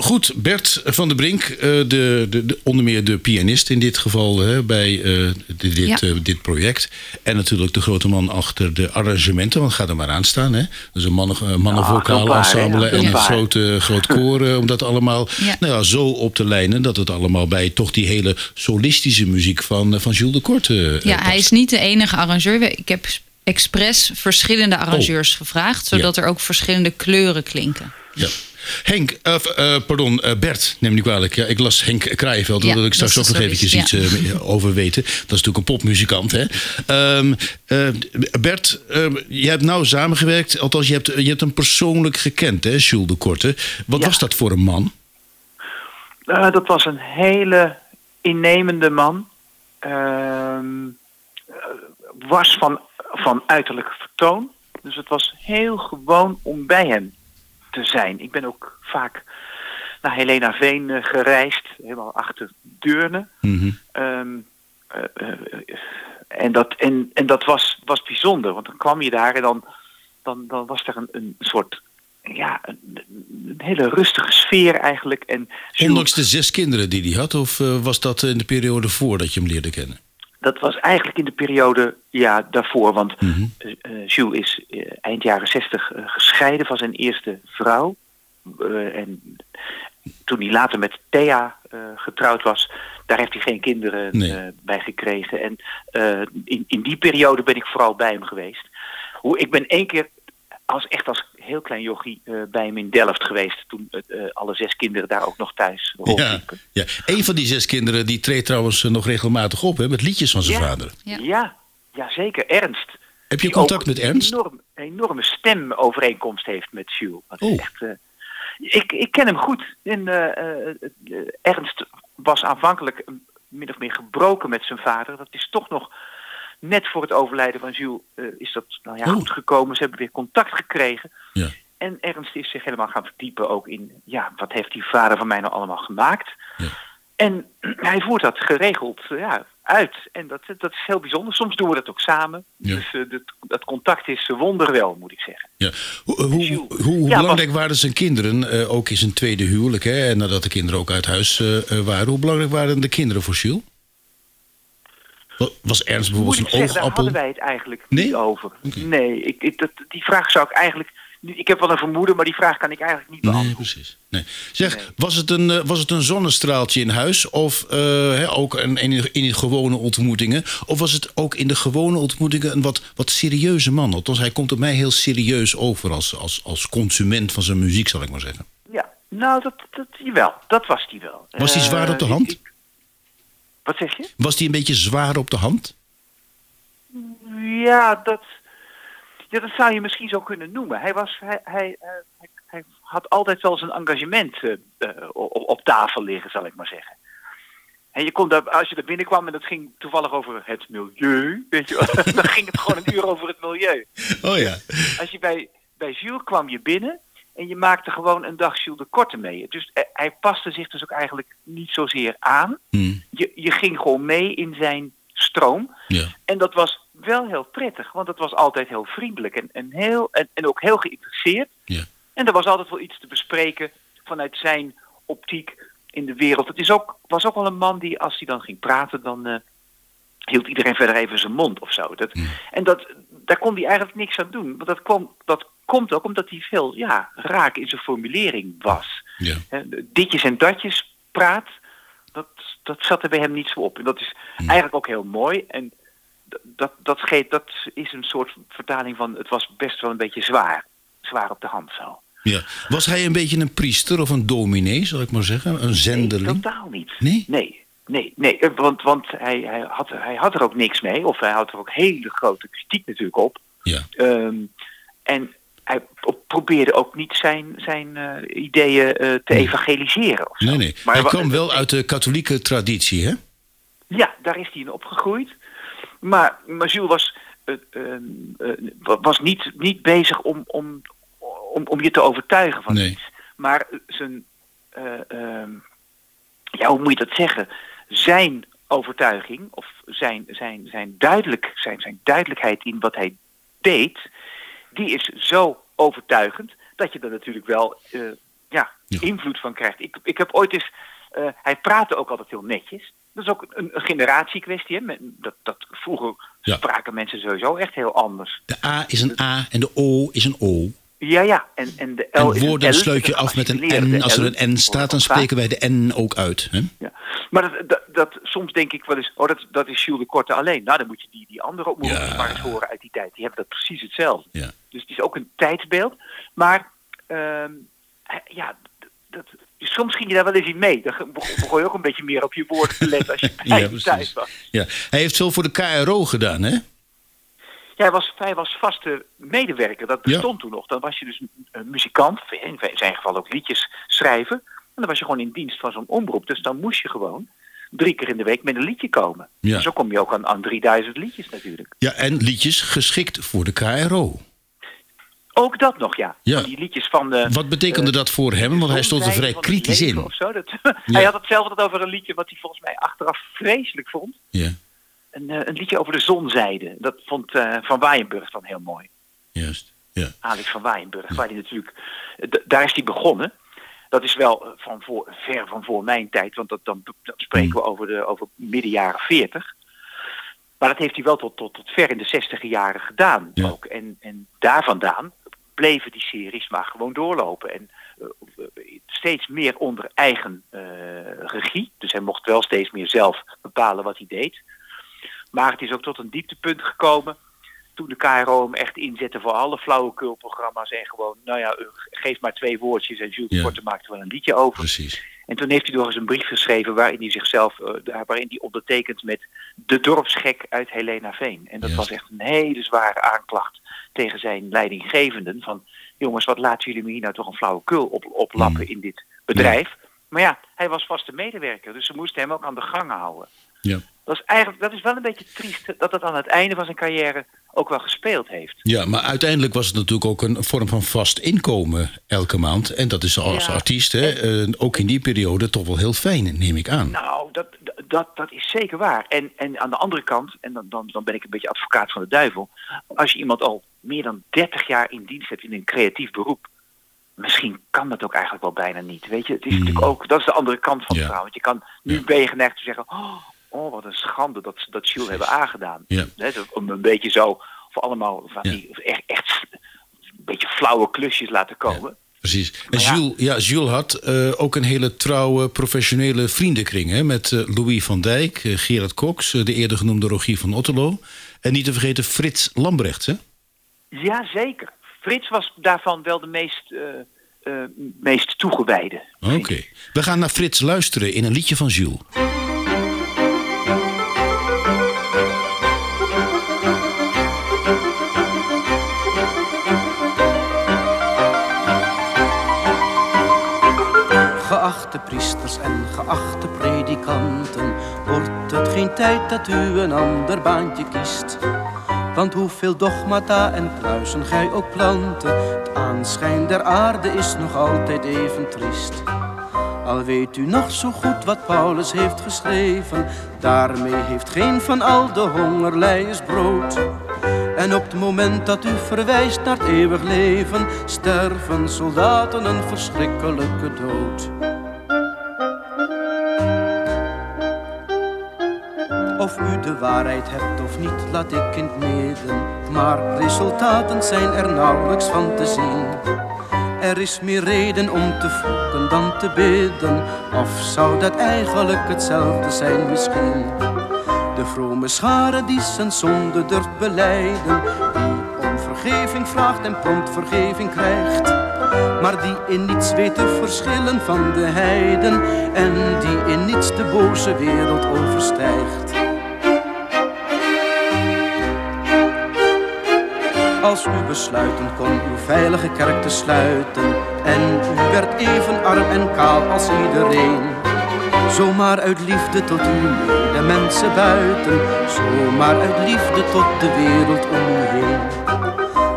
Goed, Bert van der Brink, eh, de, de, de, onder meer de pianist in dit geval hè, bij eh, dit, dit, Ja. eh, dit project. En natuurlijk de grote man achter de arrangementen, want ga er maar aan staan. Hè? Dus een mannen, mannenvocaal hè, ensemble ja, en een paar. groot, groot koor, eh, om dat allemaal Ja. nou ja, zo op te lijnen dat het allemaal bij toch die hele solistische muziek van, van Jules de Korte eh, Ja, hij is niet de enige arrangeur. Ik heb expres verschillende arrangeurs gevraagd, zodat er ook verschillende kleuren klinken. Ja. Henk, eh, eh, pardon, eh, Bert, neem me niet kwalijk. Ja, ik las Henk Kraaienveld, daar Ja, wil ik straks ook nog eventjes iets over weten. Dat is natuurlijk een popmuzikant, hè. Ehm, eh, Bert, ehm, je hebt nou samengewerkt, althans je hebt, je hebt hem persoonlijk gekend, hè, Jules de Korte. Wat Ja. was dat voor een man? Dat was een hele innemende man. Ehm, eh, was van, van uiterlijk vertoon. Dus het was heel gewoon om bij hem te zijn. Ik ben ook vaak naar Helena Veen eh, gereisd, helemaal achter Deurne. Eh, en dat, en, en dat was, was bijzonder, want dan kwam je daar en dan, dan, dan was er een, een soort, ja, een, een hele rustige sfeer eigenlijk. En Ondanks de zes kinderen die hij had, of was dat in de periode voordat je hem leerde kennen? Dat was eigenlijk in de periode ja, daarvoor, want Jules is eh, eind jaren zestig eh, gescheiden van zijn eerste vrouw. En toen hij later met Thea getrouwd was, daar heeft hij geen kinderen Nee. bij gekregen. En in, in die periode ben ik vooral bij hem geweest. Hoe, ik ben één keer als, echt als heel klein jochie eh, bij hem in Delft geweest, toen eh, eh, alle zes kinderen daar ook nog thuis Ja, rondliepen. ja. Een van die zes kinderen die treedt trouwens nog regelmatig op hè, met liedjes van zijn Ja. vader. Ja. Ja. ja, zeker. Ernst. Heb je contact met Ernst? Een enorm, enorme stemovereenkomst heeft met Jules. Oh. echt, eh, ik, ik ken hem goed. En, eh, eh, eh, Ernst was aanvankelijk een- min of meer gebroken met zijn vader. Dat is toch nog net voor het overlijden van Jules eh, is dat nou ja, Oh. goed gekomen. Ze hebben weer contact gekregen. Ja. En Ernst is zich helemaal gaan verdiepen ook in, ja, wat heeft die vader van mij nou allemaal gemaakt? Ja. En <clears throat> hij voert dat geregeld eh, ja, uit. En dat, dat is heel bijzonder. Soms doen we dat ook samen. Ja. Dus eh, dat, dat contact is wonderwel, moet ik zeggen. Ja. Hoe, hoe, Jules. hoe, hoe Ja, belangrijk waren zijn kinderen, ook in zijn tweede huwelijk, hè, nadat de kinderen ook uit huis waren, hoe belangrijk waren de kinderen voor Jules? Wa- Was Ernst bijvoorbeeld een zeggen, daar oogappel? hadden wij het eigenlijk Nee? niet over. Nee, ik, ik, dat, die vraag zou ik eigenlijk... Ik heb wel een vermoeden, maar die vraag kan ik eigenlijk niet Nee, beantwoorden. precies. Nee. Zeg, Nee. Was, het een, eh, was het een zonnestraaltje in huis? Of eh, hè, ook een, in, in de gewone ontmoetingen? Of was het ook in de gewone ontmoetingen een wat, wat serieuze man? Althans, hij komt op mij heel serieus over als, als, als consument van zijn muziek, zal ik maar zeggen. Ja, nou, dat, dat, jawel, dat was die wel. Was Eh, zwaar op de ik- hand? ik- wat zeg je? Was hij een beetje zwaar op de hand? Ja, dat, ja, dat zou je misschien zo kunnen noemen. Hij, was, hij, hij, eh, hij, hij had altijd wel zijn engagement eh, eh, op, op tafel liggen, zal ik maar zeggen. En je kon daar, als je er binnenkwam en dat ging toevallig over het milieu, weet je wel, <laughs> dan ging het gewoon een uur over het milieu. Oh ja. Als je bij, bij Jules kwam je binnen en je maakte gewoon een dag Jules de Korte mee. Dus eh, hij paste zich dus ook eigenlijk niet zozeer aan. Hm, Je, je ging gewoon mee in zijn stroom. ja. En dat was wel heel prettig, want het was altijd heel vriendelijk en, en, heel, en, en ook heel geïnteresseerd. Ja. En er was altijd wel iets te bespreken vanuit zijn optiek in de wereld. Het is ook, was ook wel een man die, als hij dan ging praten, dan eh, hield iedereen verder even zijn mond of zo. Dat, En dat, daar kon hij eigenlijk niks aan doen. Want dat, kwam, dat komt ook omdat hij veel ja, raak in zijn formulering was. ja. Ditjes en datjes praat, dat, dat zat er bij hem niet zo op. En dat is eigenlijk ook heel mooi. En dat, dat, geeft, dat is een soort vertaling van het was best wel een beetje zwaar. Zwaar op de hand zo. Ja. Was hij een beetje een priester of een dominee, zal ik maar zeggen? Een Nee, zendeling? totaal niet. Nee? Nee, nee, nee. eh, Want, want hij, hij, had, hij had er ook niks mee. Of hij had er ook hele grote kritiek natuurlijk op. Ja. Ehm, en hij pro- probeerde ook niet zijn, zijn eh, ideeën eh, te evangeliseren. Of. Nee, nee. Maar hij wa- kwam wel uit de katholieke traditie, hè? Ja, daar is hij in opgegroeid. Maar, maar Jules was, eh, wa- was niet, niet bezig om, om, om, om je te overtuigen van Nee. iets. Maar zijn, eh, ehm, ja, hoe moet je dat zeggen? Zijn overtuiging of zijn, zijn, zijn, duidelijk, zijn, zijn duidelijkheid in wat hij deed, die is zo overtuigend dat je er natuurlijk wel eh, ja, Ja. invloed van krijgt. Ik, ik heb ooit eens, eh, hij praatte ook altijd heel netjes. Dat is ook een, een generatiekwestie. Hè? Dat, dat, vroeger Ja. spraken mensen sowieso echt heel anders. De A is een A en de O is een O. Ja, ja. En, en de L En is woorden L, sluit je af met een N. Als er een N staat, dan spreken wij de N ook uit. Hè? Ja. Maar dat, dat, dat, soms denk ik wel eens, oh, dat, dat is Jules de Korte alleen. Nou, dan moet je die, die andere ook Ja. maar eens horen uit die tijd. Die hebben dat precies hetzelfde. Ja. Dus het is ook een tijdsbeeld. Maar ehm, eh, ja, dat, soms ging je daar wel eens in mee. Dan begon, begon je ook een beetje meer op je woorden te letten als je <laughs> bij Ja, thuis was. Ja. Hij heeft veel voor de KRO gedaan, hè? Ja, hij was, hij was vaste medewerker. Dat bestond toen nog. Dan was je dus een, muzikant, in zijn geval ook liedjes schrijven. En dan was je gewoon in dienst van zo'n omroep. Dus dan moest je gewoon drie keer in de week met een liedje komen. Ja. Zo kom je ook aan, aan 3000 liedjes natuurlijk. Ja, en liedjes geschikt voor de KRO. Ook dat nog, ja. Ja. Die liedjes van de... Wat betekende eh, dat voor hem? Want hij stond er vrij kritisch in. Of zo. Dat, <laughs> Hij had het zelf altijd over een liedje wat hij volgens mij achteraf vreselijk vond. Ja, Een, eh, een liedje over de zonzijde. Dat vond eh, Van Waaienburg dan heel mooi. juist. Ja. Alex van Waaienburg, waar hij natuurlijk... d- daar is hij begonnen. Dat is wel eh, van voor, ver van voor mijn tijd, want dat, dan, dan spreken we over, de, over midden jaren 40. Maar dat heeft hij wel tot, tot, tot ver in de 60 jaren gedaan Ja. ook. En, en daar vandaan bleven die series maar gewoon doorlopen. En eh, eh, steeds meer onder eigen eh, regie. Dus hij mocht wel steeds meer zelf bepalen wat hij deed. Maar het is ook tot een dieptepunt gekomen toen de KRO hem echt inzette voor alle flauwekulprogramma's en gewoon, nou ja, eh, geef maar twee woordjes en Jules Ja. Korte maakt er wel een liedje over. Precies. En toen heeft hij nog eens een brief geschreven waarin hij zichzelf, daar- waarin hij ondertekent met de dorpsgek uit Helena Veen. En dat Ja. was echt een hele zware aanklacht tegen zijn leidinggevenden van, jongens, wat laten jullie me hier nou toch een flauwekul op, oplappen Mm. in dit bedrijf. Maar ja, hij was vaste medewerker, dus ze moesten hem ook aan de gang houden. Ja. Dat is, eigenlijk, dat is wel een beetje triest dat het aan het einde van zijn carrière ook wel gespeeld heeft. ja, maar uiteindelijk was het natuurlijk ook een vorm van vast inkomen elke maand. En dat is als Ja. artiest, hè, eh, ook in die periode, toch wel heel fijn, neem ik aan. Nou, dat, dat, dat is zeker waar. En, en aan de andere kant, en dan, dan, dan ben ik een beetje advocaat van de duivel. Als je iemand al meer dan 30 jaar in dienst hebt in een creatief beroep. Misschien kan dat ook eigenlijk wel bijna niet. Weet je, het is natuurlijk ook, dat is de andere kant van het Ja. verhaal. Want je kan, nu Ja. ben je geneigd te zeggen, oh, oh, wat een schande dat ze dat Jules hebben aangedaan. Ja. Om een beetje zo, voor allemaal van Ja. die echt, echt een beetje flauwe klusjes laten komen. Precies. En ja. Jules, ja, Jules had eh, ook een hele trouwe professionele vriendenkring. Hè, met eh, Louis van Dijk, eh, Gerard Cox, de eerder genoemde Rogier van Otterlo. En niet te vergeten Frits Lambrechts. Hè? Ja, zeker. Frits was daarvan wel de meest, meest toegewijde. Oké. We gaan naar Frits luisteren in een liedje van Jules. Geachte priesters en geachte predikanten, wordt het geen tijd dat u een ander baantje kiest. Want hoeveel dogmata en kruisen gij ook planten, het aanschijn der aarde is nog altijd even triest. Al weet u nog zo goed wat Paulus heeft geschreven, daarmee heeft geen van al de hongerlijers brood. En op het moment dat u verwijst naar het eeuwig leven, sterven soldaten een verschrikkelijke dood. Of u de waarheid hebt of niet, laat ik in het midden. Maar resultaten zijn er nauwelijks van te zien. Er is meer reden om te vloeken dan te bidden. Of zou dat eigenlijk hetzelfde zijn misschien? De vrome schare die zijn zonde durft beleiden, die om vergeving vraagt en prompt vergeving krijgt, maar die in niets weet te verschillen van de heiden en die in niets de boze wereld overstijgt. Als u besluiten kon uw veilige kerk te sluiten en u werd even arm en kaal als iedereen. Zomaar uit liefde tot uw mensen buiten, zomaar uit liefde tot de wereld om u heen.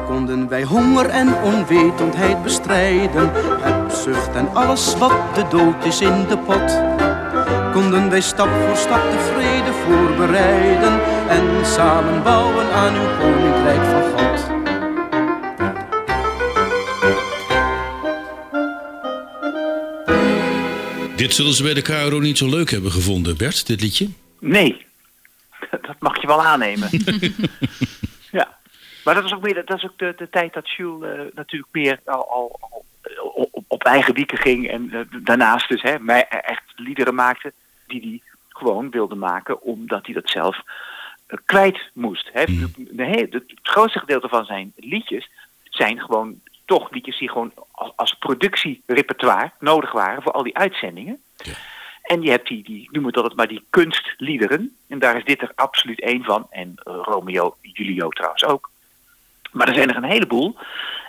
Konden wij honger en onwetendheid bestrijden, hebzucht en alles wat de dood is in de pot. Konden wij stap voor stap de vrede voorbereiden en samen bouwen aan uw koninkrijk van God. Dit zullen ze bij de KRO niet zo leuk hebben gevonden, Bert, dit liedje. Nee, <laughs> dat mag je wel aannemen. <laughs> ja, maar dat is ook, meer, dat is ook de, de tijd dat Jules eh, natuurlijk meer al, al, al, eh, op, op eigen wieken ging. En eh, daarnaast dus hè, mij echt liederen maakte die hij gewoon wilde maken omdat hij dat zelf kwijt moest. Hè. De he- het grootste gedeelte van zijn liedjes zijn gewoon toch liedjes die gewoon als, als productierepertoire nodig waren voor al die uitzendingen. En je hebt die, die noemen we dat maar die kunstliederen. En daar is dit er absoluut één van. En uh, Romeo, Julio trouwens ook. Maar er zijn er een heleboel.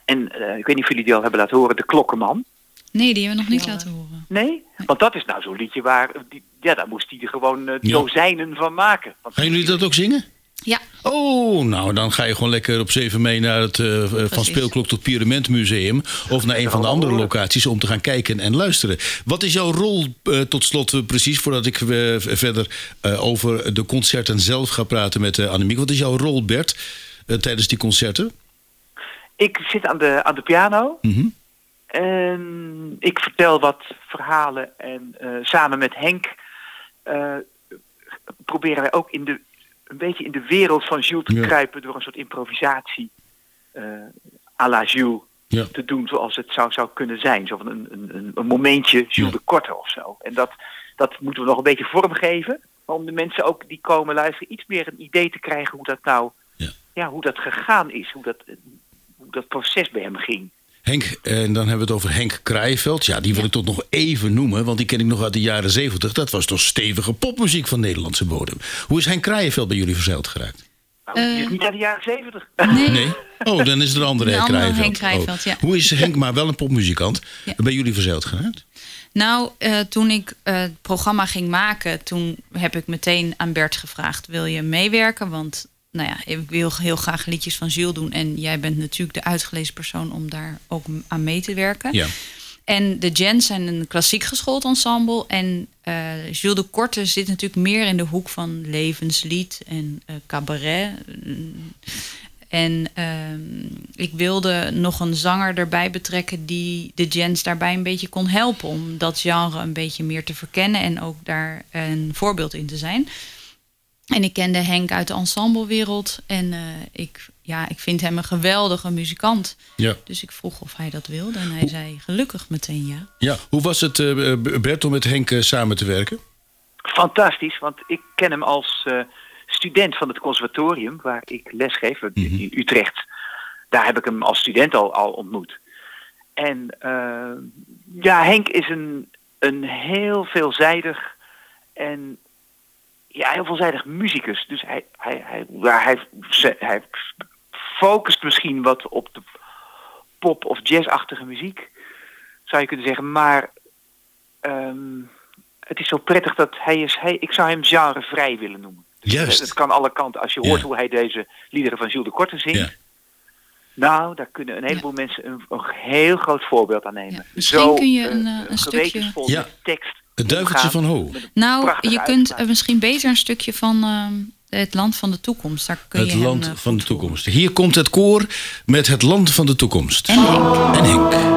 En uh, ik weet niet of jullie die al hebben laten horen, De Klokkenman. Nee, die hebben we nog niet laten horen. Nee? Want dat is nou zo'n liedje waar, die, ja, daar moest hij er gewoon uh, Ja. dozijnen van maken. Want Gaan jullie dat ook zingen? Ja, Oh, nou dan ga je gewoon lekker op 7 mee naar het eh, eh, van. Speelklok tot Pyramentmuseum. Of naar een van de andere locaties om te gaan kijken en luisteren. Wat is jouw rol eh, tot slot precies, voordat ik verder eh, over de concerten zelf ga praten met eh, Annemiek. Wat is jouw rol, Bert, eh, tijdens die concerten? Ik zit aan de, aan de piano. Mhm. En ik vertel wat verhalen. En eh, samen met Henk eh, proberen wij ook in de, een beetje in de wereld van Jules te Ja. kruipen door een soort improvisatie eh à la Jules Ja. te doen zoals het zou, zou kunnen zijn. Zo van een, een, een- momentje Jules Ja. de Korte of zo. En dat, dat moeten we nog een beetje vormgeven. Om de mensen ook die komen luisteren iets meer een idee te krijgen hoe dat nou, Ja. ja, hoe dat gegaan is. Hoe dat, hoe dat proces bij hem ging. Henk, en dan hebben we het over Henk Kraaienveld. Ja, die wil Ja. ik toch nog even noemen, want die ken ik nog uit de jaren 70. Dat was toch stevige popmuziek van Nederlandse bodem. Hoe is Henk Kraaienveld bij jullie verzeild geraakt? Nou, die is Eh, niet uit de jaren zeventig. nee. Nee? <laughs> Oh, dan is er een andere Een Henk andere Kraaienveld. Henk Kraaienveld, Oh. ja. Hoe is Henk, maar wel een popmuzikant, Ja. bij jullie verzeild geraakt? Nou, eh, toen ik eh, het programma ging maken, toen heb ik meteen aan Bert gevraagd: wil je meewerken? Want nou ja, ik wil heel graag liedjes van Jules doen. En jij bent natuurlijk de uitgelezen persoon om daar ook aan mee te werken. Ja. En de Gens zijn een klassiek geschoold ensemble. En eh Jules de Korte zit natuurlijk meer in de hoek van levenslied en eh, cabaret. En ehm, ik wilde nog een zanger erbij betrekken die de Gens daarbij een beetje kon helpen. Om dat genre een beetje meer te verkennen en ook daar een voorbeeld in te zijn. En ik kende Henk uit de ensemblewereld. En eh, ik, ja, ik vind hem een geweldige muzikant. Ja. Dus ik vroeg of hij dat wilde. En hij zei gelukkig meteen ja. ja. Hoe was het, eh, Bert, om met Henk eh, samen te werken? Fantastisch, want ik ken hem als eh, student van het conservatorium waar ik lesgeef in Utrecht. Daar heb ik hem als student al, al ontmoet. En eh, ja, Henk is een, een heel veelzijdig en ja, heel veelzijdig muzikus. Dus hij, hij, hij, hij, hij focust misschien wat op de pop- of jazzachtige muziek, zou je kunnen zeggen. Maar ehm, het is zo prettig dat hij is, hij, ik zou hem genrevrij willen noemen. Dus Juist. Het kan alle kanten. Als je hoort Ja. hoe hij deze liederen van Jules de Korte zingt. Ja. Nou, daar kunnen een heleboel mensen een, een heel groot voorbeeld aan nemen. Misschien kun je een, eh, een stukje- gewetensvol Ja. met tekst. Het duiveltje van Ho. Nou, je kunt eh, misschien beter een stukje van ehm, het land van de toekomst. Daar kun Het je hem, land eh, van de toekomst. Hier komt het koor met het land van de toekomst. En Henk. En Henk.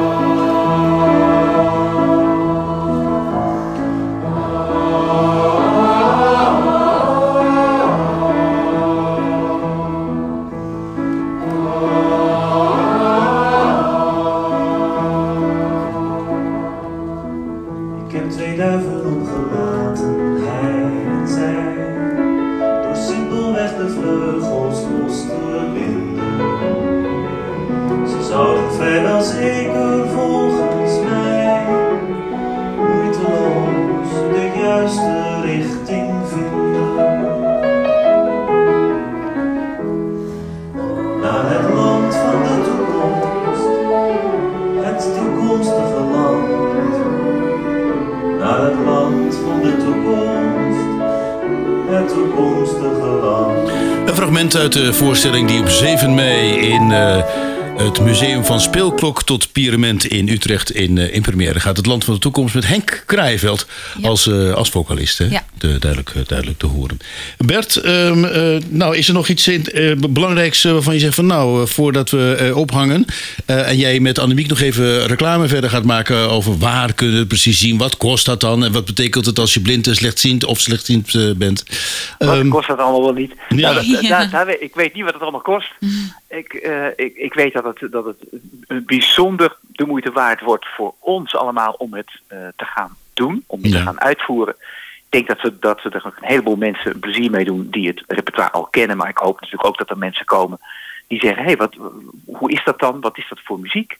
Uit de voorstelling die op 7 mei in eh, het Museum van Speelklok tot Pyramid in Utrecht in, eh, in première gaat. Het Land van de Toekomst met Henk Kraaienveld Ja. als, eh, als vocalist. Hè? Ja. De, duidelijk, duidelijk te horen. Bert, ehm, eh, nou, is er nog iets in, belangrijks waarvan je zegt van nou, voordat we ophangen en jij met Annemiek nog even reclame verder gaat maken over waar kunnen we precies zien, wat kost dat dan en wat betekent het als je blind en slechtziend of slechtziend bent? Wat Ehm, kost dat allemaal wel niet? ja. Nou, dat- ik weet niet wat het allemaal kost. Ik, eh, ik, ik weet dat het, dat het een bijzonder de moeite waard wordt voor ons allemaal om het eh, te gaan doen, om het Ja. te gaan uitvoeren. Ik denk dat we, dat we er ook een heleboel mensen plezier mee doen die het repertoire al kennen. Maar ik hoop natuurlijk ook dat er mensen komen die zeggen, hé, hey, wat, hoe is dat dan? Wat is dat voor muziek?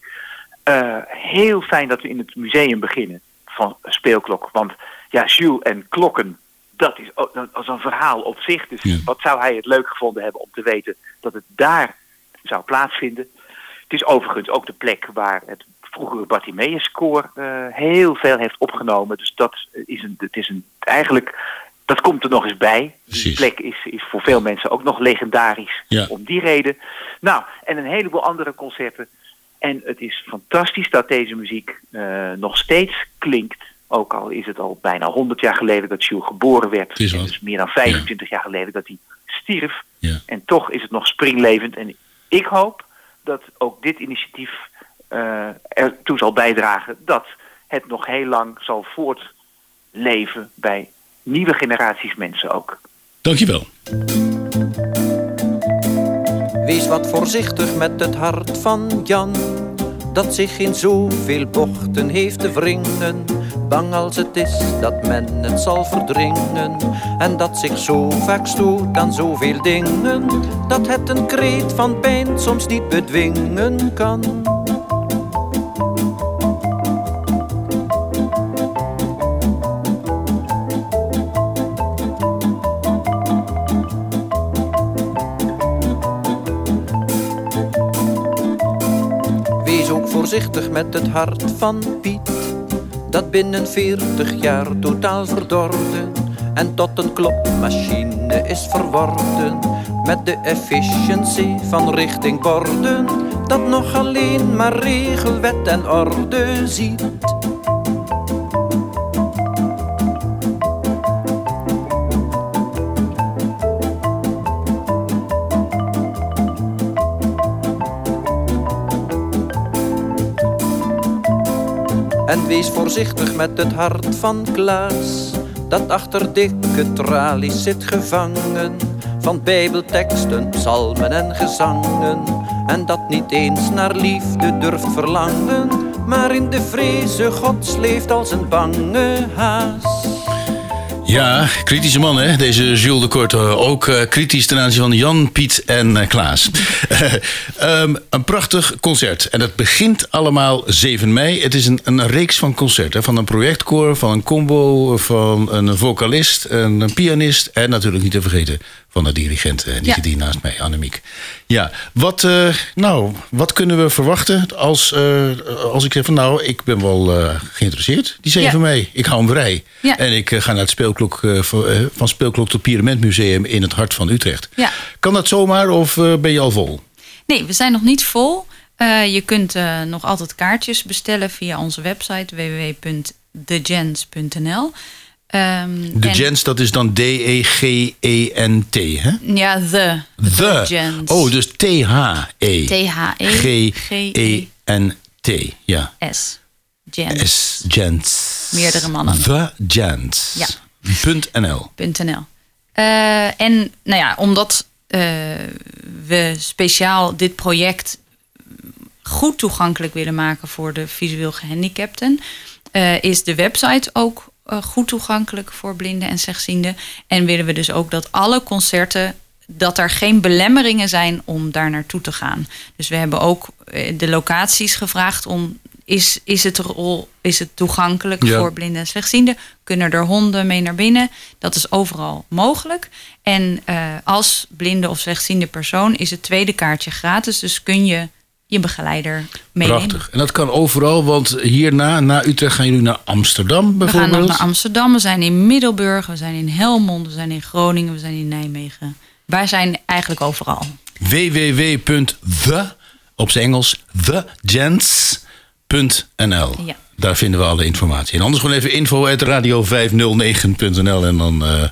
Eh, heel fijn dat we in het museum beginnen van speelklok. Want ja, Jules en klokken, dat is, is een verhaal op zich. Dus Ja. wat zou hij het leuk gevonden hebben om te weten dat het daar zou plaatsvinden? Het is overigens ook de plek waar het vroegere Bartimeus-koor eh, heel veel heeft opgenomen. Dus dat is een, het is een, eigenlijk, dat komt er nog eens bij. Die plek is, is voor veel mensen ook nog legendarisch Ja. om die reden. Nou, en een heleboel andere concerten. En het is fantastisch dat deze muziek eh, nog steeds klinkt. Ook al is het al bijna 100 jaar geleden dat Jules geboren werd. Het is En dus meer dan 25 jaar geleden dat hij stierf. Ja. En toch is het nog springlevend. En ik hoop dat ook dit initiatief eh, ertoe zal bijdragen dat het nog heel lang zal voortleven bij nieuwe generaties mensen ook. Dankjewel. Wees wat voorzichtig met het hart van Jan, dat zich in zoveel bochten heeft te wringen. Bang als het is dat men het zal verdringen, en dat zich zo vaak stoot aan zoveel dingen, dat het een kreet van pijn soms niet bedwingen kan. Wees ook voorzichtig met het hart van Piet, dat binnen veertig jaar totaal verdorde en tot een klopmachine is verworden. Met de efficiency van richtingborden, dat nog alleen maar regel, wet en orde ziet. En wees voorzichtig met het hart van Klaas, dat achter dikke tralies zit gevangen. Van bijbelteksten, psalmen en gezangen. En dat niet eens naar liefde durft verlangen, maar in de vreze gods leeft als een bange haas. Ja, kritische man hè, deze Jules de Korte. Ook eh, kritisch ten aanzien van Jan, Piet en eh, Klaas. <laughs> Ehm, een prachtig concert. En dat begint allemaal 7 mei. Het is een, een reeks van concerten. Van een projectkoor, van een combo, van een vocalist, een pianist... en natuurlijk niet te vergeten van de dirigent. En die Ja. zit hier naast mij, Annemiek. Ja, wat, eh, nou, wat kunnen we verwachten als, eh, als ik zeg van... nou, ik ben wel eh, geïnteresseerd, die 7 Ja. mei. Ik hou hem vrij. Ja. En ik eh, ga naar het speelklok, eh, van, eh, Speelklok tot Pyramentmuseum in het hart van Utrecht. Ja. Kan dat zomaar of eh, ben je al vol? Nee, we zijn nog niet vol. Eh, je kunt eh, nog altijd kaartjes bestellen via onze website www.thegents.nl. Ehm, De en- Gens, dat is dan E D-E-G-E-N-T, hè? Ja, the. The. Gens. Oh, dus T-H-E. T-H-E. G-E-N-T, ja. S. Gens. S. Gens. Meerdere mannen. The Gens. Ja. Punt .nl. .nl. Eh, en nou ja, omdat eh, we speciaal dit project goed toegankelijk willen maken voor de visueel gehandicapten, eh, is de website ook goed toegankelijk voor blinden en slechtzienden. En willen we dus ook dat alle concerten dat er geen belemmeringen zijn om daar naartoe te gaan. Dus we hebben ook eh, de locaties gevraagd om is, is, het, rol, is het toegankelijk Ja. voor blinden en slechtzienden? Kunnen er honden mee naar binnen? Dat is overal mogelijk. En eh, als blinde of slechtziende persoon is het tweede kaartje gratis. Dus kun je je begeleider meenemen. Prachtig. En dat kan overal, want hierna, na Utrecht, gaan jullie naar Amsterdam We gaan bijvoorbeeld. naar Amsterdam, we zijn in Middelburg, we zijn in Helmond, we zijn in Groningen, we zijn in Nijmegen. Wij zijn eigenlijk overal. www.the, op zijn Engels, thegents.nl. Ja. Daar vinden we alle informatie. En anders gewoon even info radio509.nl en dan eh,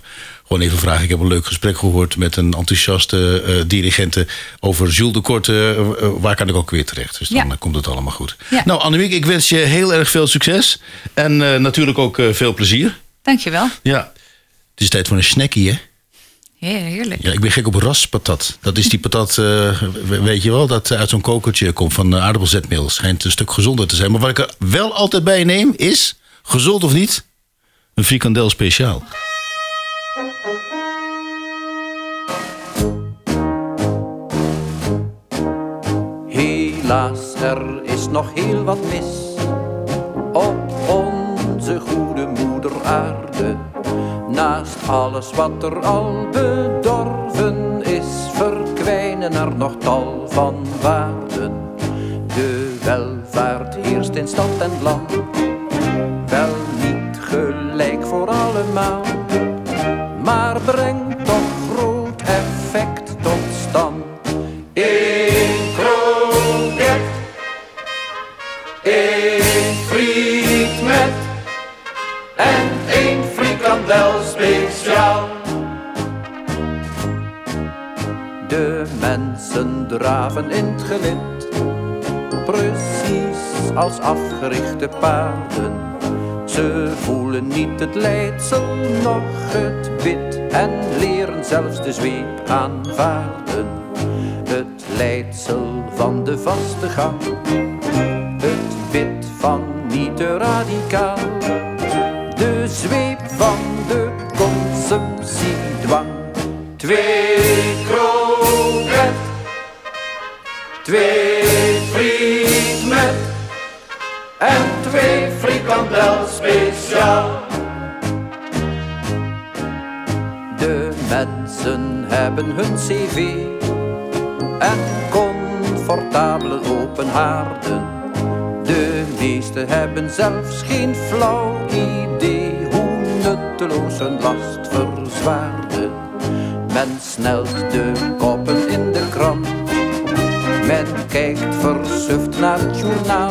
gewoon even vragen. Ik heb een leuk gesprek gehoord met een enthousiaste eh dirigente over Jules de Korte. Eh, eh, waar kan ik ook weer terecht? Dus dan Ja. komt het allemaal goed. Ja. Nou, Annemiek, ik wens je heel erg veel succes. En natuurlijk ook veel plezier. Dankjewel. Ja. Het is tijd voor een snackie, hè? Ja, heerlijk. Ja, ik ben gek op raspatat. Dat is die patat, we- weet je wel, dat uit zo'n kokertje komt van aardappelzetmeel. Schijnt een stuk gezonder te zijn. Maar wat ik er wel altijd bij neem is, gezond of niet, een frikandel speciaal. Er is nog heel wat mis op onze goede moeder aarde. Naast alles wat er al bedorven is, verkwijnen er nog tal van waarden. De welvaart heerst in stad en land, wel niet gelijk voor allemaal, maar brengt draven in het gelid, precies als afgerichte paarden. Ze voelen niet het leidsel, noch het wit en leren zelfs de zweep aanvaarden. Het leidsel van de vaste gang, het wit van niet te radicaal. En comfortabele open haarden. De meesten hebben zelfs geen flauw idee hoe nutteloos hun last verzwaarde. Men snelt de koppen in de krant, men kijkt versuft naar het journaal.